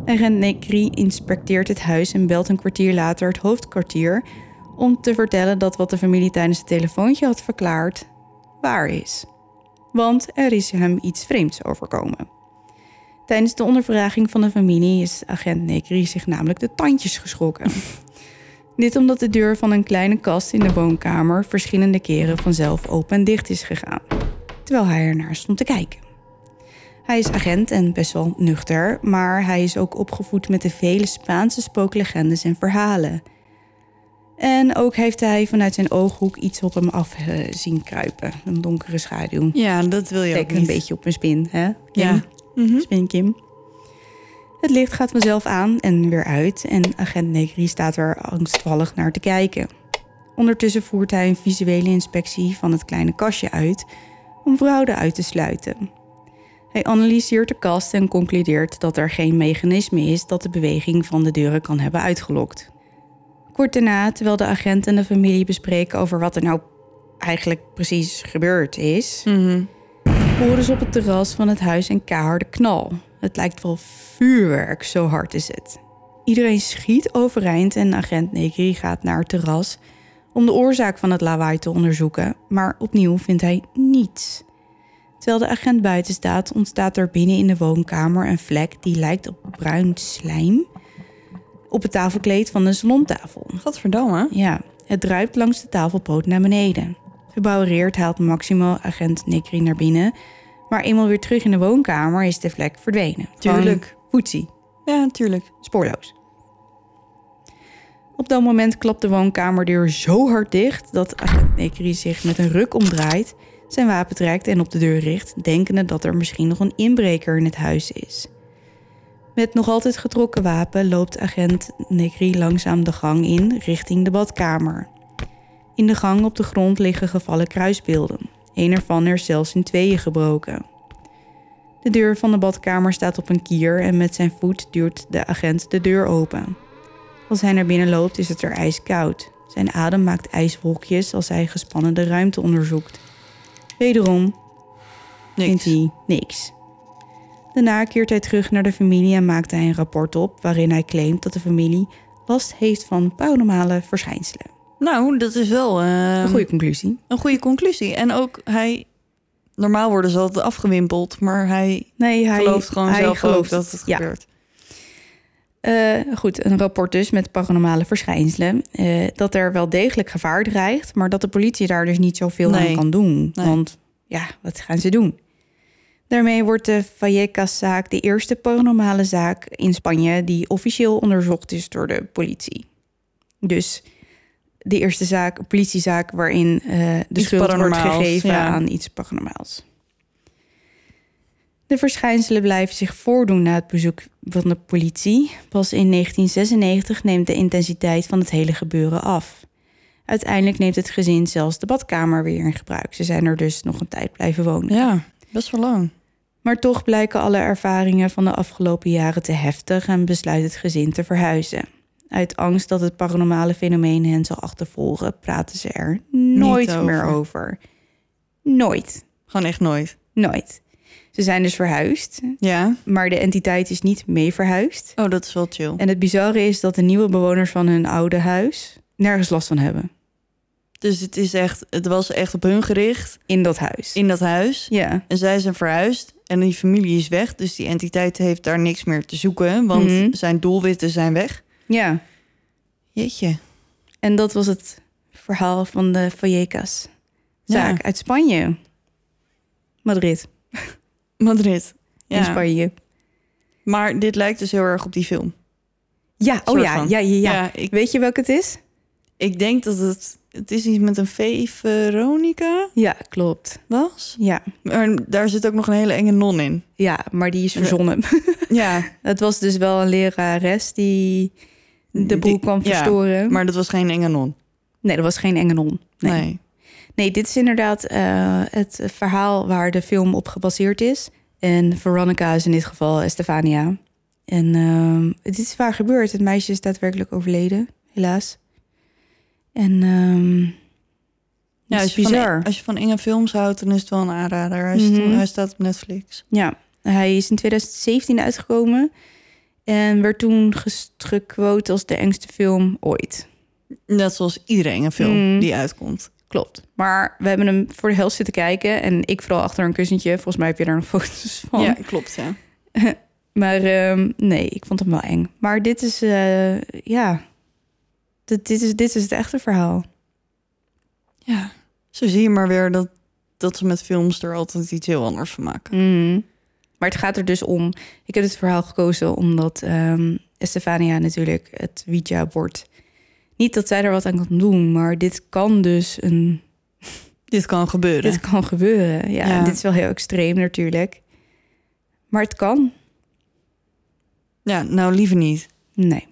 Agent Negri inspecteert het huis en belt een kwartier later het hoofdkwartier om te vertellen dat wat de familie tijdens het telefoontje had verklaard waar is. Want er is hem iets vreemds overkomen. Tijdens de ondervraging van de familie is agent Negri zich namelijk de tandjes geschrokken. Dit omdat de deur van een kleine kast in de woonkamer verschillende keren vanzelf open en dicht is gegaan, terwijl hij ernaar stond te kijken. Hij is agent en best wel nuchter, maar hij is ook opgevoed met de vele Spaanse spooklegendes en verhalen. En ook heeft hij vanuit zijn ooghoek iets op hem af eh, zien kruipen. Een donkere schaduw. Ja, dat wil je ook Lijkt niet. een beetje op een spin, hè? Kim? Ja. Mhm. Spin Kim. Het licht gaat vanzelf aan en weer uit en agent Negri staat er angstvallig naar te kijken. Ondertussen voert hij een visuele inspectie van het kleine kastje uit om fraude uit te sluiten. Hij analyseert de kast en concludeert dat er geen mechanisme is dat de beweging van de deuren kan hebben uitgelokt. Kort daarna, terwijl de agent en de familie bespreken over wat er nou eigenlijk precies gebeurd is, Mhm. horen ze op het terras van het huis een keiharde knal. Het lijkt wel vuurwerk, zo hard is het. Iedereen schiet overeind en agent Negri gaat naar het terras om de oorzaak van het lawaai te onderzoeken, maar opnieuw vindt hij niets. Terwijl de agent buiten staat, ontstaat er binnen in de woonkamer een vlek die lijkt op bruin slijm op het tafelkleed van de salontafel. Gadverdamme. Ja, het druipt langs de tafelpoot naar beneden. Verbouwereerd haalt Maximo agent Negri naar binnen, maar eenmaal weer terug in de woonkamer is de vlek verdwenen. Tuurlijk. Voetzie, Ja, tuurlijk. spoorloos. Op dat moment klapt de woonkamerdeur zo hard dicht dat agent Negri zich met een ruk omdraait, zijn wapen trekt en op de deur richt, denkende dat er misschien nog een inbreker in het huis is. Met nog altijd getrokken wapen loopt agent Negri langzaam de gang in richting de badkamer. In de gang op de grond liggen gevallen kruisbeelden. Een ervan is zelfs in tweeën gebroken. De deur van de badkamer staat op een kier en met zijn voet duwt de agent de deur open. Als hij naar binnen loopt is het er ijskoud. Zijn adem maakt ijswolkjes als hij gespannen de ruimte onderzoekt. Wederom vindt hij niks. Daarna keert hij terug naar de familie en maakt hij een rapport op waarin hij claimt dat de familie last heeft van paranormale verschijnselen. Nou, dat is wel eh, Een goede conclusie. een goede conclusie. En ook hij... Normaal worden ze altijd afgewimpeld, maar hij, Nee, hij gelooft gewoon hij zelf gelooft ook dat het ja. gebeurt. Eh, goed, een rapport dus met paranormale verschijnselen. eh, dat er wel degelijk gevaar dreigt, maar dat de politie daar dus niet zoveel Nee. aan kan doen. Nee. Want ja, wat gaan ze doen? Daarmee wordt de Vallecas-zaak de eerste paranormale zaak in Spanje die officieel onderzocht is door de politie. Dus de eerste zaak, een politiezaak waarin eh, de Iets schuld wordt gegeven ja. aan iets paranormaals. De verschijnselen blijven zich voordoen na het bezoek van de politie. Pas in 1996 neemt de intensiteit van het hele gebeuren af. Uiteindelijk neemt het gezin zelfs de badkamer weer in gebruik. Ze zijn er dus nog een tijd blijven wonen. Ja, best wel lang. Maar toch blijken alle ervaringen van de afgelopen jaren te heftig en besluit het gezin te verhuizen. Uit angst dat het paranormale fenomeen hen zal achtervolgen, praten ze er nooit over. meer over. Nooit. Gewoon echt nooit. Nooit. Ze zijn dus verhuisd, Ja. maar de entiteit is niet mee verhuisd. Oh, dat is wel chill. En het bizarre is dat de nieuwe bewoners van hun oude huis nergens last van hebben. Dus het, is echt, het was echt op hun gericht In dat huis. in dat huis. Ja. En zij zijn verhuisd en die familie is weg. Dus die entiteit heeft daar niks meer te zoeken. Want Mhm. zijn doelwitten zijn weg. Ja. Jeetje. En dat was het verhaal van de Vallecas. Zaak Ja. uit Spanje. Madrid, Madrid. in Ja. Spanje. Maar dit lijkt dus heel erg op die film. Ja, oh ja, ja, ja, ja. Ja, ik, Weet je welke het is? ik denk dat het... Het is iets met een V. Veronica Ja, klopt. was. Ja. Maar daar zit ook nog een hele enge non in. ja, maar die is verzonnen. Ja, het was dus wel een lerares die de boel Die- kwam ja, verstoren. maar dat was geen enge non. Nee, dat was geen enge non. Nee. Nee. Nee, dit is inderdaad eh, het verhaal waar de film op gebaseerd is. En Veronica is in dit geval Estefania. En ehm, het is waar gebeurd. Het meisje is daadwerkelijk overleden, helaas. En ehm Ja, is van, bizar. als je van enge films houdt, dan is het wel een aanrader. Hij, is- Mhm. hij staat op Netflix. Ja, hij is in 2017 uitgekomen. En werd toen gequote als de engste film ooit. Net zoals iedereen een film Mm. die uitkomt. Klopt. Maar we hebben hem voor de helft zitten kijken. En ik vooral achter een kussentje. Volgens mij heb je daar nog foto's van. Ja, klopt, ja. Maar ehm, nee, ik vond hem wel eng. Maar dit is, eh, ja, dit, dit, is, dit is het echte verhaal. Ja. Zo zie je maar weer dat, dat ze met films er altijd iets heel anders van maken. Mhm. Maar het gaat er dus om. Ik heb het verhaal gekozen omdat ehm Estefania natuurlijk het Ouija-bord. Niet dat zij er wat aan kan doen, maar dit kan dus een. Dit kan gebeuren. Dit kan gebeuren. Ja, Ja. dit is wel heel extreem natuurlijk. Maar het kan. Ja, nou liever niet. Nee.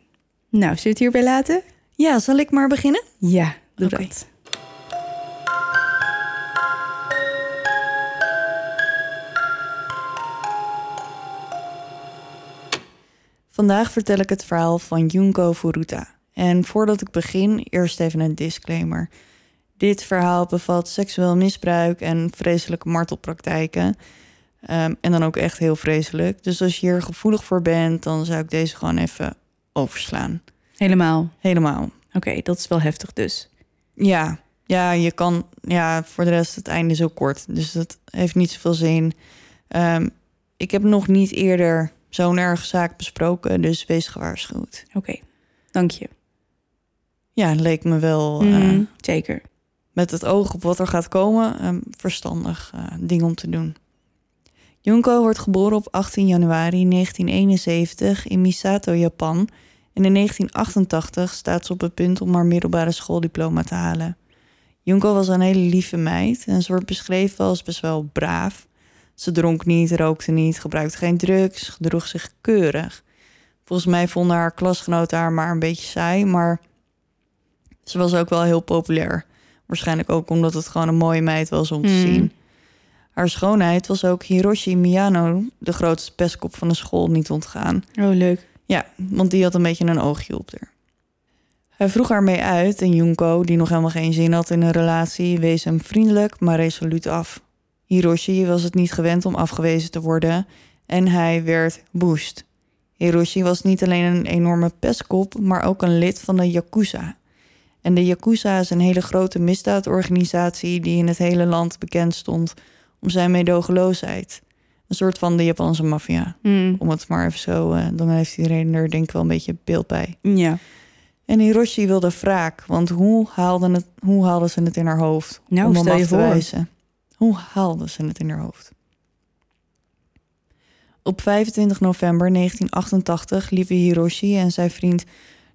Nou, zullen we het hierbij laten? Ja, zal ik maar beginnen? Ja, doe dat. Vandaag vertel ik het verhaal van Junko Furuta. En voordat ik begin, eerst even een disclaimer. Dit verhaal bevat seksueel misbruik en vreselijke martelpraktijken. Ehm, en dan ook echt heel vreselijk. Dus als je hier gevoelig voor bent, dan zou ik deze gewoon even overslaan. Helemaal. Helemaal. Oké, dat is wel heftig dus. Ja, ja, je kan. Ja, voor de rest het einde is ook kort. Dus dat heeft niet zoveel zin. Ehm, ik heb nog niet eerder zo'n erge zaak besproken, dus wees gewaarschuwd. Oké, dank je. Ja, het leek me wel eh, Mhm, zeker. met het oog op wat er gaat komen een verstandig eh, ding om te doen. Junko wordt geboren op 18 januari 1971 in Misato, Japan. En in 1988 staat ze op het punt om haar middelbare schooldiploma te halen. Junko was een hele lieve meid en ze wordt beschreven als best wel braaf. Ze dronk niet, rookte niet, gebruikte geen drugs, gedroeg zich keurig. Volgens mij vonden haar klasgenoten haar maar een beetje saai, maar ze was ook wel heel populair. Waarschijnlijk ook omdat het gewoon een mooie meid was om te Hmm. zien. Haar schoonheid was ook Hiroshi Miyano, de grootste pestkop van de school, niet ontgaan. Oh, leuk. Ja, want die had een beetje een oogje op haar. Hij vroeg haar mee uit en Junko, die nog helemaal geen zin had in een relatie, wees hem vriendelijk maar resoluut af. Hiroshi was het niet gewend om afgewezen te worden en hij werd woest. Hiroshi was niet alleen een enorme pestkop, maar ook een lid van de Yakuza. En de Yakuza is een hele grote misdaadorganisatie die in het hele land bekend stond om zijn meedogenloosheid. Een soort van de Japanse maffia. Mm, Om het maar even zo, eh, dan heeft iedereen er denk ik wel een beetje beeld bij. ja. En Hiroshi wilde wraak, want hoe haalden, het, hoe haalden ze het in haar hoofd? Nou, om hem af te voor. wijzen? Hoe haalden ze het in haar hoofd? Op 25 november 1988 liepen Hiroshi en zijn vriend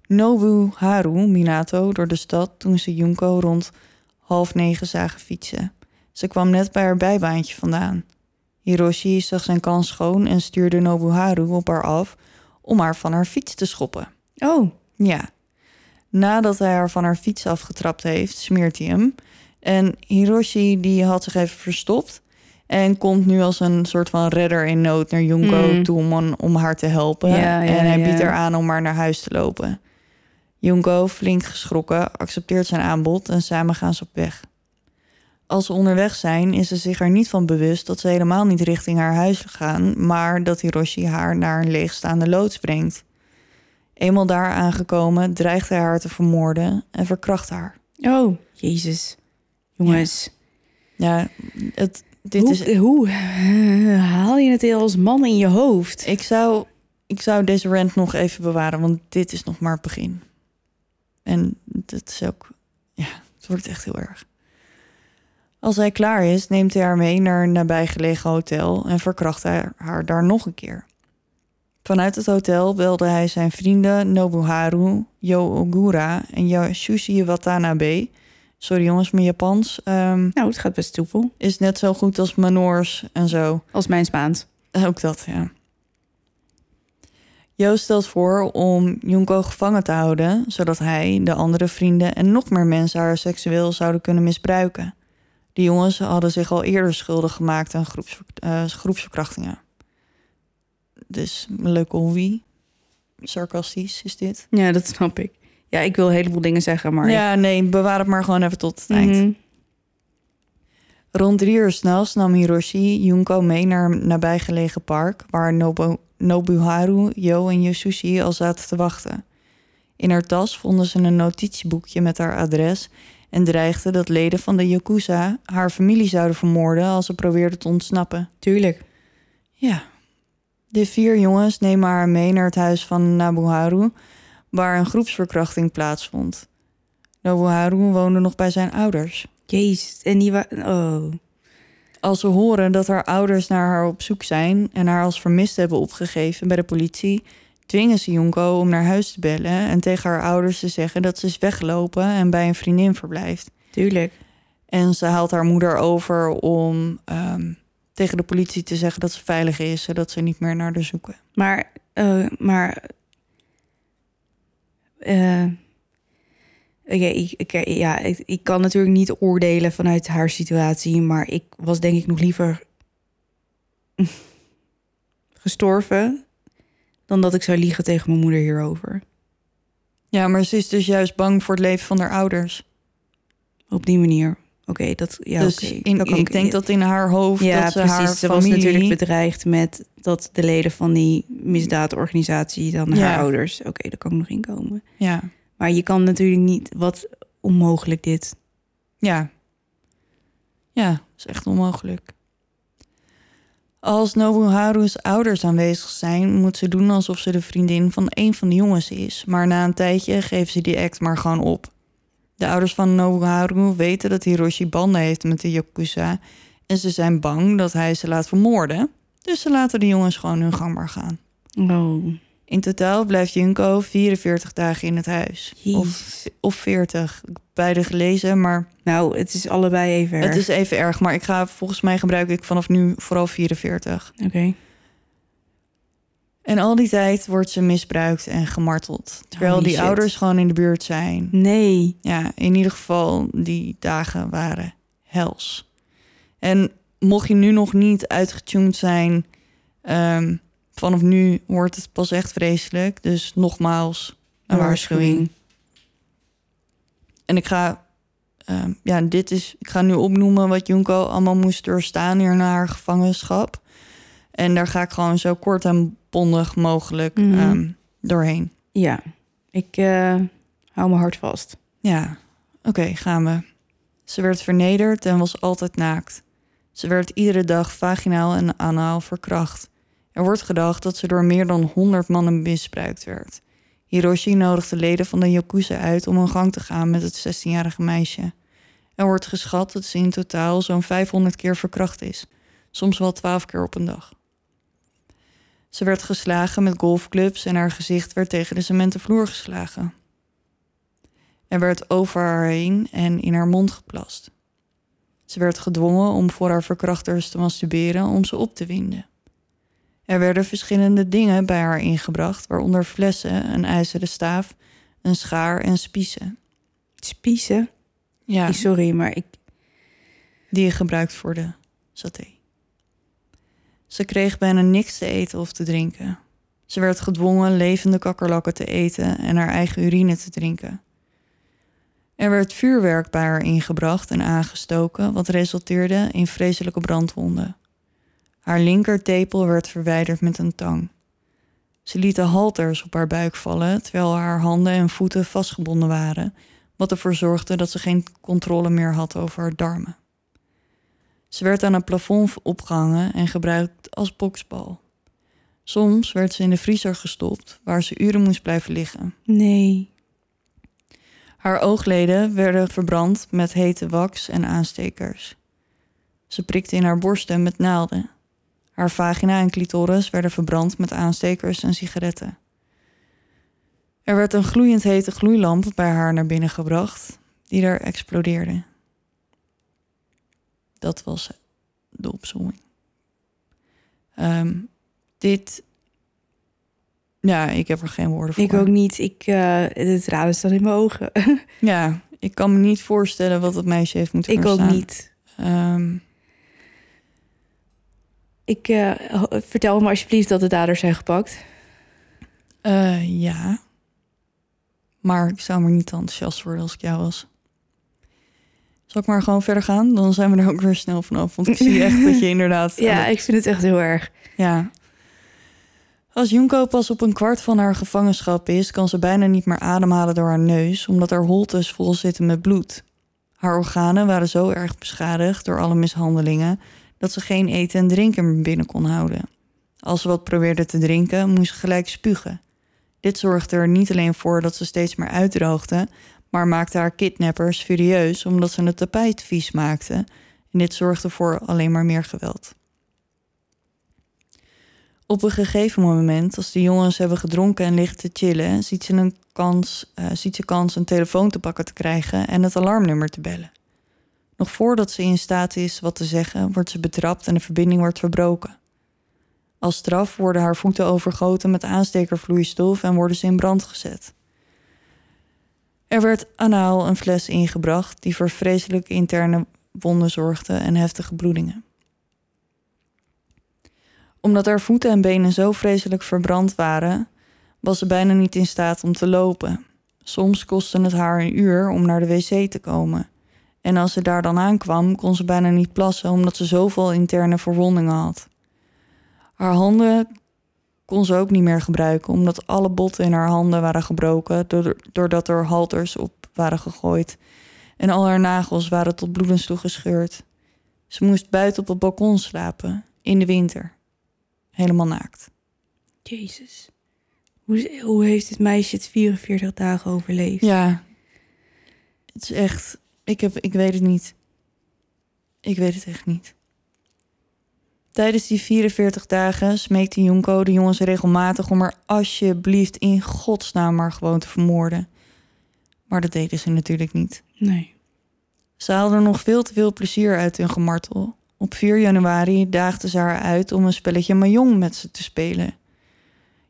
Nobuharu Minato door de stad toen ze Junko rond half negen zagen fietsen. Ze kwam net bij haar bijbaantje vandaan. Hiroshi zag zijn kans schoon en stuurde Nobuharu op haar af om haar van haar fiets te schoppen. Oh, Ja. Nadat hij haar van haar fiets afgetrapt heeft, smeert hij hem. En Hiroshi die had zich even verstopt. En komt nu als een soort van redder in nood naar Junko Mm. toe om, om haar te helpen. Ja, ja, en hij ja. biedt haar aan om maar naar huis te lopen. Junko, flink geschrokken, accepteert zijn aanbod en samen gaan ze op weg. Als ze onderweg zijn, is ze zich er niet van bewust dat ze helemaal niet richting haar huis gaan, maar dat Hiroshi haar naar een leegstaande loods brengt. Eenmaal daar aangekomen, dreigt hij haar te vermoorden en verkracht haar. oh, jezus. Jongens, Ja, het, dit hoe, is. hoe haal je het als man in je hoofd? Ik zou, ik zou deze rant nog even bewaren, want dit is nog maar het begin. En dat is ook. Ja, het wordt echt heel erg. Als hij klaar is, neemt hij haar mee naar een nabijgelegen hotel en verkracht hij haar daar nog een keer. Vanuit het hotel belde hij zijn vrienden Nobuharu, Yo Ogura en Yasushi Watanabe. Sorry jongens, mijn Japans ehm, Nou, het gaat best soepel. is net zo goed als mijn Noors en zo. Als mijn Spaans. Ook dat, ja. Joost stelt voor om Junko gevangen te houden, zodat hij, de andere vrienden en nog meer mensen haar seksueel zouden kunnen misbruiken. De jongens hadden zich al eerder schuldig gemaakt aan groepsver- eh, groepsverkrachtingen. Dus een leuke hobby. Sarcastisch is dit. Ja, dat snap ik. Ja, ik wil een heleboel dingen zeggen, maar... Ja, nee, bewaar het maar gewoon even tot het eind. Mhm. Rond drie uur s'nachts nam Hiroshi Junko mee naar een nabijgelegen park... waar Nobu, Nobuharu, Yo en Yosushi al zaten te wachten. In haar tas vonden ze een notitieboekje met haar adres... en dreigden dat leden van de Yakuza haar familie zouden vermoorden... als ze probeerden te ontsnappen. Tuurlijk. Ja. De vier jongens nemen haar mee naar het huis van Nobuharu... waar een groepsverkrachting plaatsvond. Nobuharu woonde nog bij zijn ouders... Jezus. En die wa- Oh. Als ze horen dat haar ouders naar haar op zoek zijn en haar als vermist hebben opgegeven bij de politie, dwingen ze Junko om naar huis te bellen en tegen haar ouders te zeggen dat ze is weggelopen en bij een vriendin verblijft. Tuurlijk. En ze haalt haar moeder over om ehm, tegen de politie te zeggen dat ze veilig is, zodat ze niet meer naar haar zoeken. Maar, eh, maar... eh, Oké, ik, ik, ja, ik, ik kan natuurlijk niet oordelen vanuit haar situatie, maar ik was denk ik nog liever gestorven dan dat ik zou liegen tegen mijn moeder hierover. Ja, maar ze is dus juist bang voor het leven van haar ouders. Op die manier. Oké, dat ja, dus in, Dat kan ik denk dat in haar hoofd ja, dat ze precies. haar Ze was familie... natuurlijk bedreigd met dat de leden van die misdaadorganisatie dan Ja. haar ouders. Oké, daar kan ik nog in komen. Ja, Maar je kan natuurlijk niet. Wat onmogelijk dit. ja. Ja, is echt onmogelijk. Als Nobuharu's ouders aanwezig zijn, moet ze doen alsof ze de vriendin van een van de jongens is. Maar na een tijdje geven ze die act maar gewoon op. De ouders van Nobuharu weten dat Hiroshi banden heeft met de Yakuza. En ze zijn bang dat hij ze laat vermoorden. Dus ze laten de jongens gewoon hun gang maar gaan. Oh, In totaal blijft Junko 44 dagen in het huis. Jeez. Of, of 40. Ik heb beide gelezen, maar nou, het is allebei even erg. het is even erg. Maar ik ga volgens mij gebruik ik vanaf nu vooral 44. Oké. En al die tijd wordt ze misbruikt en gemarteld. Terwijl Holy die shit. ouders gewoon in de buurt zijn. Nee. Ja, in ieder geval, die dagen waren hels. En mocht je nu nog niet uitgetuned zijn, ehm, vanaf nu wordt het pas echt vreselijk. Dus nogmaals, een waarschuwing. En ik ga, ehm, ja, dit is, ik ga nu opnoemen wat Junko allemaal moest doorstaan hier na haar gevangenschap. En daar ga ik gewoon zo kort en bondig mogelijk Mhm. ehm, doorheen. Ja, ik eh, hou mijn hart vast. Ja, oké, gaan we. Ze werd vernederd en was altijd naakt. Ze werd iedere dag vaginaal en anaal verkracht. Er wordt gedacht dat ze door meer dan 100 mannen misbruikt werd. Hiroshi nodigde leden van de Yakuza uit om een gang te gaan met het 16-jarige meisje. Er wordt geschat dat ze in totaal zo'n 500 keer verkracht is, soms wel 12 keer op een dag. Ze werd geslagen met golfclubs en haar gezicht werd tegen de cementen vloer geslagen. Er werd over haar heen en in haar mond geplast. Ze werd gedwongen om voor haar verkrachters te masturberen om ze op te winden. Er werden verschillende dingen bij haar ingebracht, waaronder flessen, een ijzeren staaf, een schaar en spiezen. Spiezen? Ja, Sorry, maar ik... die je gebruikt voor de saté. Ze kreeg bijna niks te eten of te drinken. Ze werd gedwongen levende kakkerlakken te eten en haar eigen urine te drinken. Er werd vuurwerk bij haar ingebracht en aangestoken, wat resulteerde in vreselijke brandwonden. Haar linkertepel werd verwijderd met een tang. Ze liet de halters op haar buik vallen, terwijl haar handen en voeten vastgebonden waren, wat ervoor zorgde dat ze geen controle meer had over haar darmen. Ze werd aan het plafond opgehangen en gebruikt als boksbal. Soms werd ze in de vriezer gestopt, waar ze uren moest blijven liggen. Nee. Haar oogleden werden verbrand met hete wax en aanstekers. Ze prikte in haar borsten met naalden. Haar vagina en clitoris werden verbrand met aanstekers en sigaretten. Er werd een gloeiend hete gloeilamp bij haar naar binnen gebracht, die er explodeerde. Dat was de opzomming. Ehm, dit. Ja, ik heb er geen woorden voor. Ik ook niet. Ik, eh het raden staat in mijn ogen. Ja, ik kan me niet voorstellen wat het meisje heeft moeten ik ook niet. Ehm, Ik eh, vertel me alsjeblieft dat de daders zijn gepakt. eh, ja. Maar ik zou me niet enthousiast worden als ik jou was. Zal ik maar gewoon verder gaan? Dan zijn we er ook weer snel vanaf. Want ik zie echt dat je inderdaad... Ja, ik vind het echt heel erg. Ja. Als Junko pas op een kwart van haar gevangenschap is, kan ze bijna niet meer ademhalen door haar neus, omdat haar holtes vol zitten met bloed. Haar organen waren zo erg beschadigd door alle mishandelingen dat ze geen eten en drinken meer binnen kon houden. Als ze wat probeerde te drinken, moest ze gelijk spugen. Dit zorgde er niet alleen voor dat ze steeds meer uitdroogde, maar maakte haar kidnappers furieus omdat ze het tapijt vies maakten. En dit zorgde voor alleen maar meer geweld. Op een gegeven moment, als de jongens hebben gedronken en liggen te chillen, ziet ze, een kans, eh, ziet ze kans een telefoon te pakken te krijgen en het alarmnummer te bellen. Nog voordat ze in staat is wat te zeggen, wordt ze betrapt en de verbinding wordt verbroken. Als straf worden haar voeten overgoten met aanstekervloeistof en worden ze in brand gezet. Er werd anaal een fles ingebracht die voor vreselijke interne wonden zorgde en heftige bloedingen omdat haar voeten en benen zo vreselijk verbrand waren, was ze bijna niet in staat om te lopen. Soms kostte het haar een uur om naar de wc te komen. En als ze daar dan aankwam, kon ze bijna niet plassen omdat ze zoveel interne verwondingen had. Haar handen kon ze ook niet meer gebruiken omdat alle botten in haar handen waren gebroken doordat er halters op waren gegooid. En al haar nagels waren tot bloedens toe gescheurd. Ze moest buiten op het balkon slapen, in de winter. Helemaal naakt. Jezus. Hoe, hoe heeft dit meisje het 44 dagen overleefd? Ja, het is echt. Ik, heb, ik weet het niet. Ik weet het echt niet. Tijdens die 44 dagen smeekte Junko de jongens regelmatig om er alsjeblieft in godsnaam maar gewoon te vermoorden. Maar dat deden ze natuurlijk niet. Nee. Ze haalden nog veel te veel plezier uit hun gemartel. Op 4 januari daagden ze haar uit om een spelletje Mahjong met ze te spelen.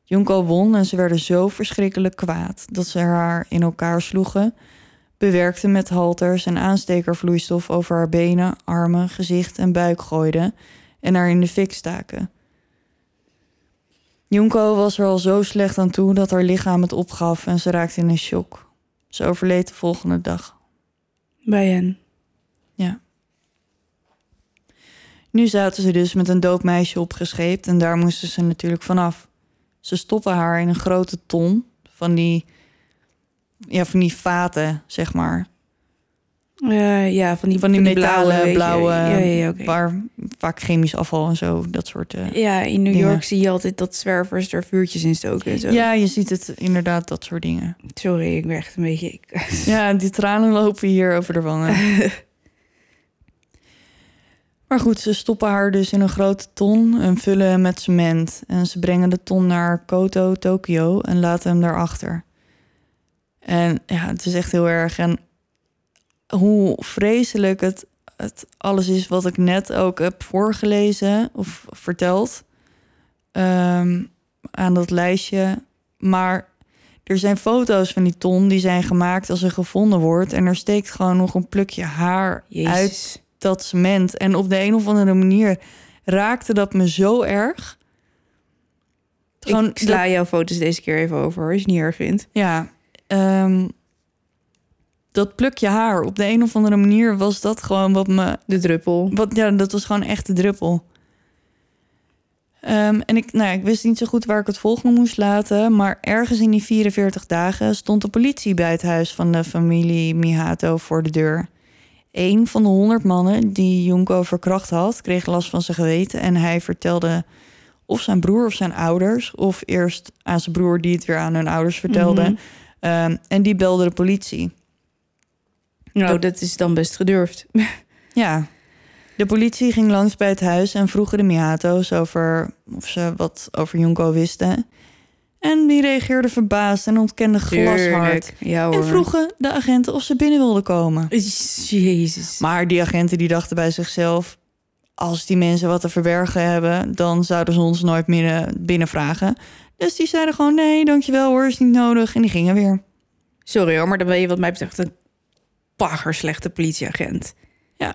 Junko won en ze werden zo verschrikkelijk kwaad dat ze haar in elkaar sloegen, bewerkten met halters en aanstekervloeistof over haar benen, armen, gezicht en buik gooiden en haar in de fik staken. Junko was er al zo slecht aan toe dat haar lichaam het opgaf en ze raakte in een shock. Ze overleed de volgende dag. Bij hen? Ja. Nu zaten ze dus met een dood meisje opgescheept en daar moesten ze natuurlijk vanaf. Ze stoppen haar in een grote ton van die, ja, van die vaten, zeg maar. Uh, ja, van die, van die, metalen, blauwe, ja, ja, okay. waar vaak chemisch afval en zo, dat soort. Uh, ja, in New York zie je altijd dat zwervers er vuurtjes in stoken. En zo. Ja, je ziet het inderdaad, dat soort dingen. Sorry, ik ben echt een beetje. ja, die tranen lopen hier over de wangen. maar goed, ze stoppen haar dus in een grote ton en vullen hem met cement. En ze brengen de ton naar Koto, Tokio en laten hem daarachter. En ja, het is echt heel erg. En hoe vreselijk het, het alles is wat ik net ook heb voorgelezen of verteld um, aan dat lijstje. Maar er zijn foto's van die ton die zijn gemaakt als er gevonden wordt. En er steekt gewoon nog een plukje haar Jezus. uit dat cement. En op de een of andere manier raakte dat me zo erg. Gewoon, ik sla jouw foto's deze keer even over, als je het niet erg vindt. Ja, um, dat plukje haar, op de een of andere manier was dat gewoon wat me... De druppel. Wat, ja, dat was gewoon echt de druppel. Um, en ik, nou, ik wist niet zo goed waar ik het volgende moest laten. Maar ergens in die 44 dagen stond de politie bij het huis van de familie Mihato voor de deur. Een van de honderd mannen die Junko verkracht had, kreeg last van zijn geweten. En hij vertelde of zijn broer of zijn ouders, of eerst aan zijn broer die het weer aan hun ouders vertelde. Mhm. um, en die belde de politie. Nou, dat is dan best gedurfd. Ja. De politie ging langs bij het huis en vroegen de Mihato's over of ze wat over Junko wisten. En die reageerden verbaasd en ontkenden glashard. Ja. En vroegen de agenten of ze binnen wilden komen. Jezus. Maar die agenten die dachten bij zichzelf... als die mensen wat te verbergen hebben... dan zouden ze ons nooit meer binnen vragen. Dus die zeiden gewoon nee, dankjewel hoor, is niet nodig. En die gingen weer. Sorry hoor, maar dan ben je wat mij betreft een bagger slechte politieagent. Ja.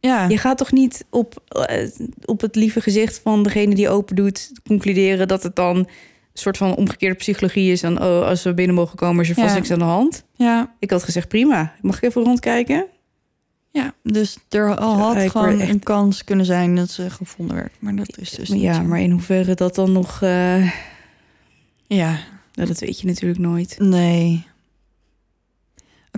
Ja. Je gaat toch niet op, uh, op het lieve gezicht van degene die open doet concluderen dat het dan een soort van omgekeerde psychologie is. En oh, als we binnen mogen komen, is er vast Ja. niks aan de hand. Ja. Ik had gezegd prima. Mag ik even rondkijken? Ja, dus er al had gewoon echt- een kans kunnen zijn dat ze gevonden werd. Maar dat is dus niet ja, maar in hoeverre dat dan nog. eh, Ja, nou, dat weet je natuurlijk nooit. nee.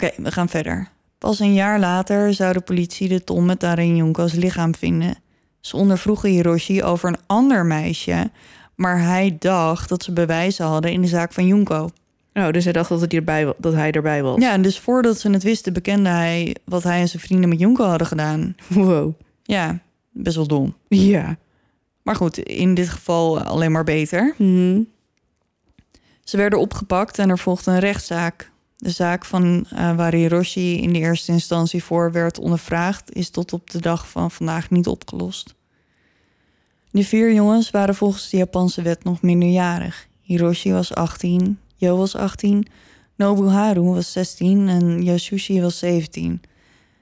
Oké, we gaan verder. Pas een jaar later zou de politie de ton met daarin Junko's lichaam vinden. Ze ondervroegen Hiroshi over een ander meisje... maar hij dacht dat ze bewijzen hadden in de zaak van Junko. Nou, dus hij dacht dat, hij erbij, wa- dat hij erbij was. Ja, en dus voordat ze het wisten bekende hij... wat hij en zijn vrienden met Junko hadden gedaan. Wow. Ja, best wel dom. Ja. Maar goed, in dit geval alleen maar beter. Mhm. Ze werden opgepakt en er volgde een rechtszaak. De zaak van eh, waar Hiroshi in de eerste instantie voor werd ondervraagd, is tot op de dag van vandaag niet opgelost. De vier jongens waren volgens de Japanse wet nog minderjarig. Hiroshi was 18, Jo was 18, Nobuharu was 16 en Yasushi was 17.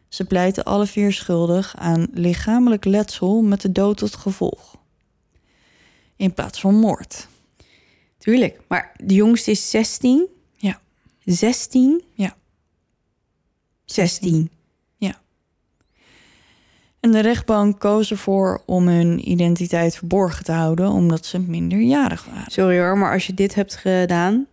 Ze pleiten alle vier schuldig aan lichamelijk letsel met de dood tot gevolg. In plaats van moord. Tuurlijk. Maar de jongste is 16. Ja. 16? Ja. 16. En de rechtbank koos ervoor om hun identiteit verborgen te houden, omdat ze minderjarig waren. Sorry hoor, maar als je dit hebt gedaan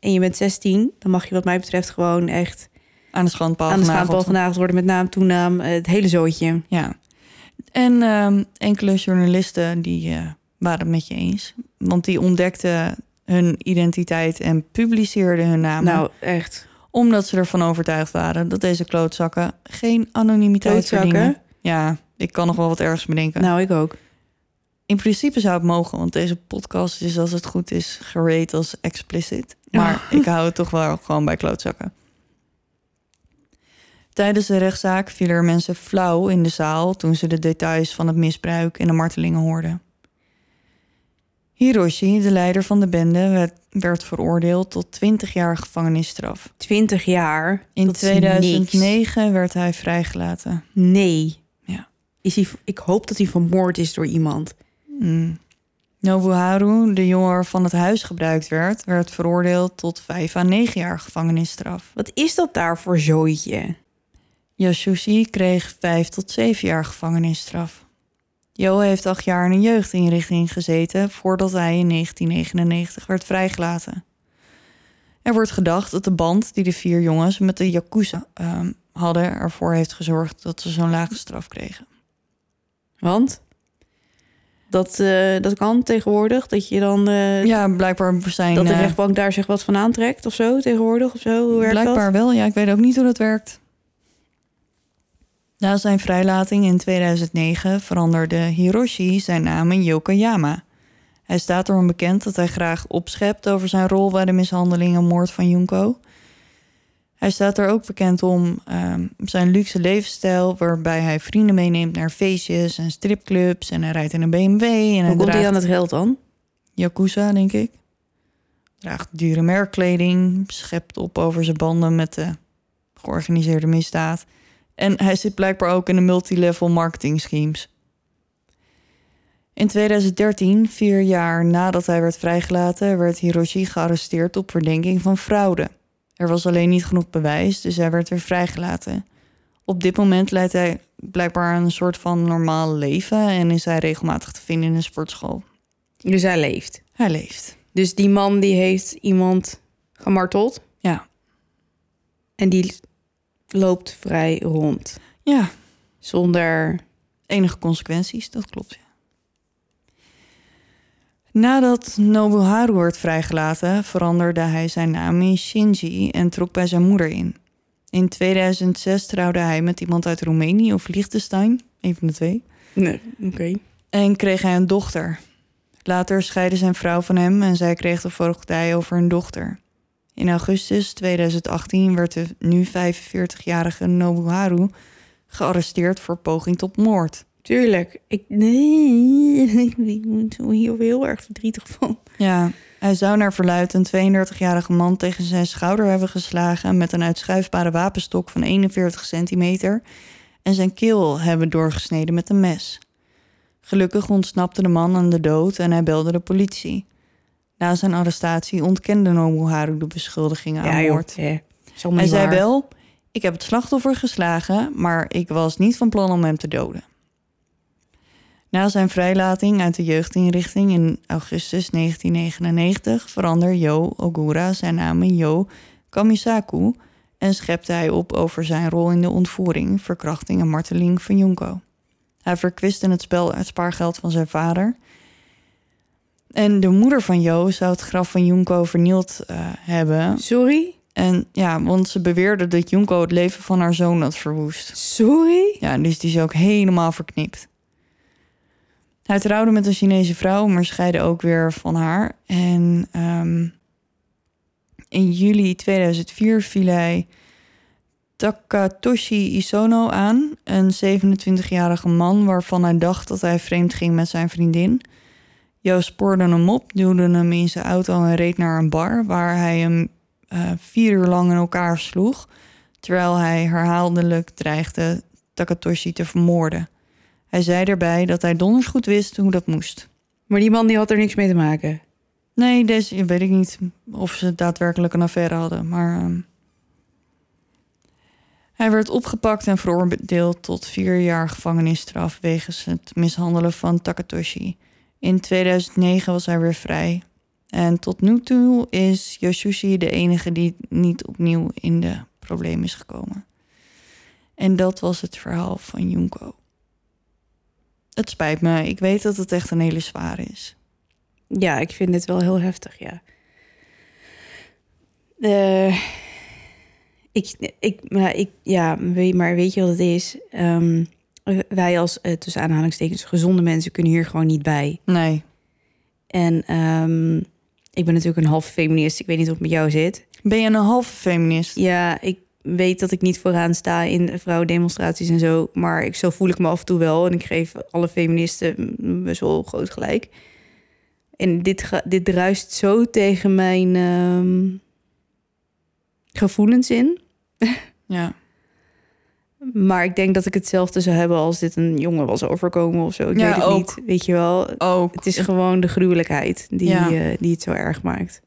en je bent 16, dan mag je wat mij betreft gewoon echt Aan de schandpaal aan de genageld. genageld worden met naam, toenaam, eh, het hele zootje. Ja. En ehm, enkele journalisten die eh, waren het met je eens. Want die ontdekten hun identiteit en publiceerden hun namen. Nou, echt. Omdat ze ervan overtuigd waren dat deze klootzakken geen anonimiteit Klootzakken? verdienen. Ja, ik kan nog wel wat ergens bedenken. Nou, ik ook. In principe zou het mogen, want deze podcast is als het goed is gerate als explicit. Maar ik hou het toch wel gewoon bij klootzakken. Tijdens de rechtszaak vielen er mensen flauw in de zaal toen ze de details van het misbruik en de martelingen hoorden. Hiroshi, de leider van de bende, werd, veroordeeld tot 20 jaar gevangenisstraf. 20 jaar. In dat is niks. 2009 werd hij vrijgelaten. Nee. Ja. Is hij, ik hoop dat hij vermoord is door iemand. Hmm. Nobuharu, de jongen waarvan het huis gebruikt werd, werd veroordeeld tot 5 à 9 jaar gevangenisstraf. Wat is dat daar voor zooitje? Yasushi kreeg 5 tot 7 jaar gevangenisstraf. Jo heeft acht jaar in een jeugdinrichting gezeten voordat hij in 1999 werd vrijgelaten. Er wordt gedacht dat de band die de vier jongens met de Yakuza ehm, hadden ervoor heeft gezorgd dat ze zo'n lage straf kregen. Want? Dat, eh, dat kan tegenwoordig. Dat je dan. eh, Ja, blijkbaar zijn. dat de eh, rechtbank daar zich wat van aantrekt of zo tegenwoordig of zo. Hoe werkt Blijkbaar dat? wel, ja. Ik weet ook niet hoe dat werkt. Na zijn vrijlating in 2009 veranderde Hiroshi zijn naam in Yokoyama. Hij staat erom bekend dat hij graag opschept over zijn rol bij de mishandeling en moord van Junko. Hij staat er ook bekend om ehm, zijn luxe levensstijl, waarbij hij vrienden meeneemt naar feestjes en stripclubs en hij rijdt in een BMW en hij Hoe komt hij aan het geld dan? Yakuza, denk ik. Draagt dure merkkleding, schept op over zijn banden met de georganiseerde misdaad. En hij zit blijkbaar ook in de multilevel marketing schemes. In 2013, vier jaar nadat hij werd vrijgelaten, werd Hiroshi gearresteerd op verdenking van fraude. Er was alleen niet genoeg bewijs, dus hij werd weer vrijgelaten. Op dit moment leidt hij blijkbaar een soort van normaal leven en is hij regelmatig te vinden in een sportschool. Dus hij leeft. Hij leeft. Dus die man die heeft iemand gemarteld Ja. en die loopt vrij rond. Ja, Zonder. enige consequenties, dat klopt. Ja. Nadat Nobuharu werd vrijgelaten, veranderde hij zijn naam in Shinji en trok bij zijn moeder in. In 2006 trouwde hij met iemand uit Roemenië of Liechtenstein, een van de twee, Nee, oké. en kreeg hij een dochter. Later scheidde zijn vrouw van hem en zij kreeg de voogdij over een dochter. In augustus 2018 werd de nu 45-jarige Nobuharu gearresteerd voor poging tot moord. Tuurlijk. Ik, nee, ik word hier heel erg verdrietig van. Ja, hij zou naar verluidt een 32-jarige man tegen zijn schouder hebben geslagen met een uitschuifbare wapenstok van 41 centimeter en zijn keel hebben doorgesneden met een mes. Gelukkig ontsnapte de man aan de dood en hij belde de politie. Na zijn arrestatie ontkende Nobuharu de beschuldigingen aan Ja, joh. moord. Hij zei waar. wel, ik heb het slachtoffer geslagen, maar ik was niet van plan om hem te doden. Na zijn vrijlating uit de jeugdinrichting in augustus 1999 veranderde Yo Ogura zijn naam in Yo Kamisaku en schepte hij op over zijn rol in de ontvoering, verkrachting en marteling van Junko. Hij verkwiste het spel het spaargeld van zijn vader. En de moeder van Jo zou het graf van Junko vernield eh, hebben. Sorry? En ja, want ze beweerde dat Junko het leven van haar zoon had verwoest. Sorry? Ja, dus die is ook helemaal verknipt. Hij trouwde met een Chinese vrouw, maar scheidde ook weer van haar. En ehm, in juli 2004 viel hij Takatoshi Isono aan, een 27-jarige man waarvan hij dacht dat hij vreemd ging met zijn vriendin. Jo spoorde hem op, duwde hem in zijn auto en reed naar een bar waar hij hem eh, vier uur lang in elkaar sloeg, terwijl hij herhaaldelijk dreigde Takatoshi te vermoorden. Hij zei daarbij dat hij donders goed wist hoe dat moest. Maar die man die had er niks mee te maken. Nee, deze weet ik niet of ze daadwerkelijk een affaire hadden. Maar ehm, hij werd opgepakt en veroordeeld tot vier jaar gevangenisstraf wegens het mishandelen van Takatoshi. In 2009 was hij weer vrij. En tot nu toe is Yoshushi de enige die niet opnieuw in de problemen is gekomen. En dat was het verhaal van Junko. Het spijt me, ik weet dat het echt een hele zware is. Ja, ik vind dit wel heel heftig, ja. Eh, ik, ik, maar ik, ja, weet, maar weet je wat het is? Ehm, wij als, eh, tussen aanhalingstekens, gezonde mensen kunnen hier gewoon niet bij. Nee. En ehm, ik ben natuurlijk een half feminist. Ik weet niet of het met jou zit. Ben je een halve feminist? Ja, ik weet dat ik niet vooraan sta in vrouwendemonstraties en zo. Maar ik, zo voel ik me af en toe wel. En ik geef alle feministen best wel groot gelijk. En dit, dit druist zo tegen mijn ehm, gevoelens in. Ja. Maar ik denk dat ik hetzelfde zou hebben als dit een jongen was overkomen of zo. Ik Ja, weet het ook. niet. Weet je wel, Ook. het is gewoon de gruwelijkheid die, Ja. eh, die het zo erg maakt.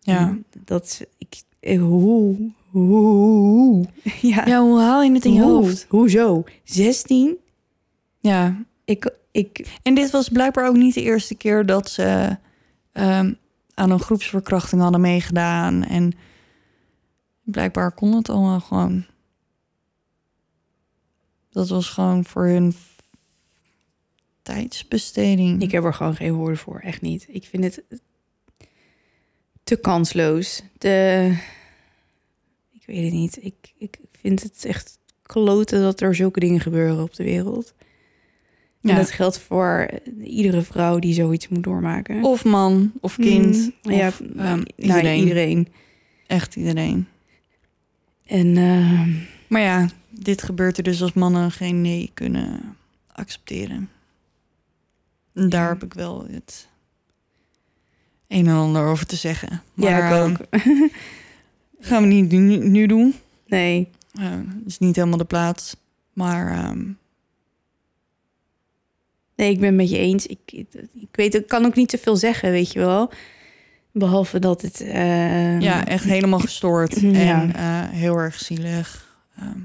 Ja. En Dat is, ik, ik- hoe, hoe, ja, ja, hoe haal je het in je hoe, hoofd? Hoezo? 16? Ja. Ik, ik, En dit was blijkbaar ook niet de eerste keer dat ze ehm, aan een groepsverkrachting hadden meegedaan. En blijkbaar kon het allemaal gewoon. Dat was gewoon voor hun tijdsbesteding. ik heb er gewoon geen woorden voor, echt niet. Ik vind het te kansloos. Te, ik weet het niet. Ik, ik vind het echt kloten dat er zulke dingen gebeuren op de wereld. En Ja. dat geldt voor iedere vrouw die zoiets moet doormaken. Of man, of kind. Mm, ja, of, ehm, nou, iedereen. iedereen. Echt iedereen. En ehm, Maar ja, dit gebeurt er dus als mannen geen nee kunnen accepteren. En daar Ja. heb ik wel het een en ander over te zeggen. Maar, ja, ik ehm, ook. gaan we niet nu, nu doen. Nee, Eh, Het is niet helemaal de plaats. Maar ehm, nee, ik ben het met je eens. Ik, ik weet, ik kan ook niet te veel zeggen, weet je wel. Behalve dat het. ehm, ja, echt helemaal gestoord. Ja. En eh, heel erg zielig. Ehm,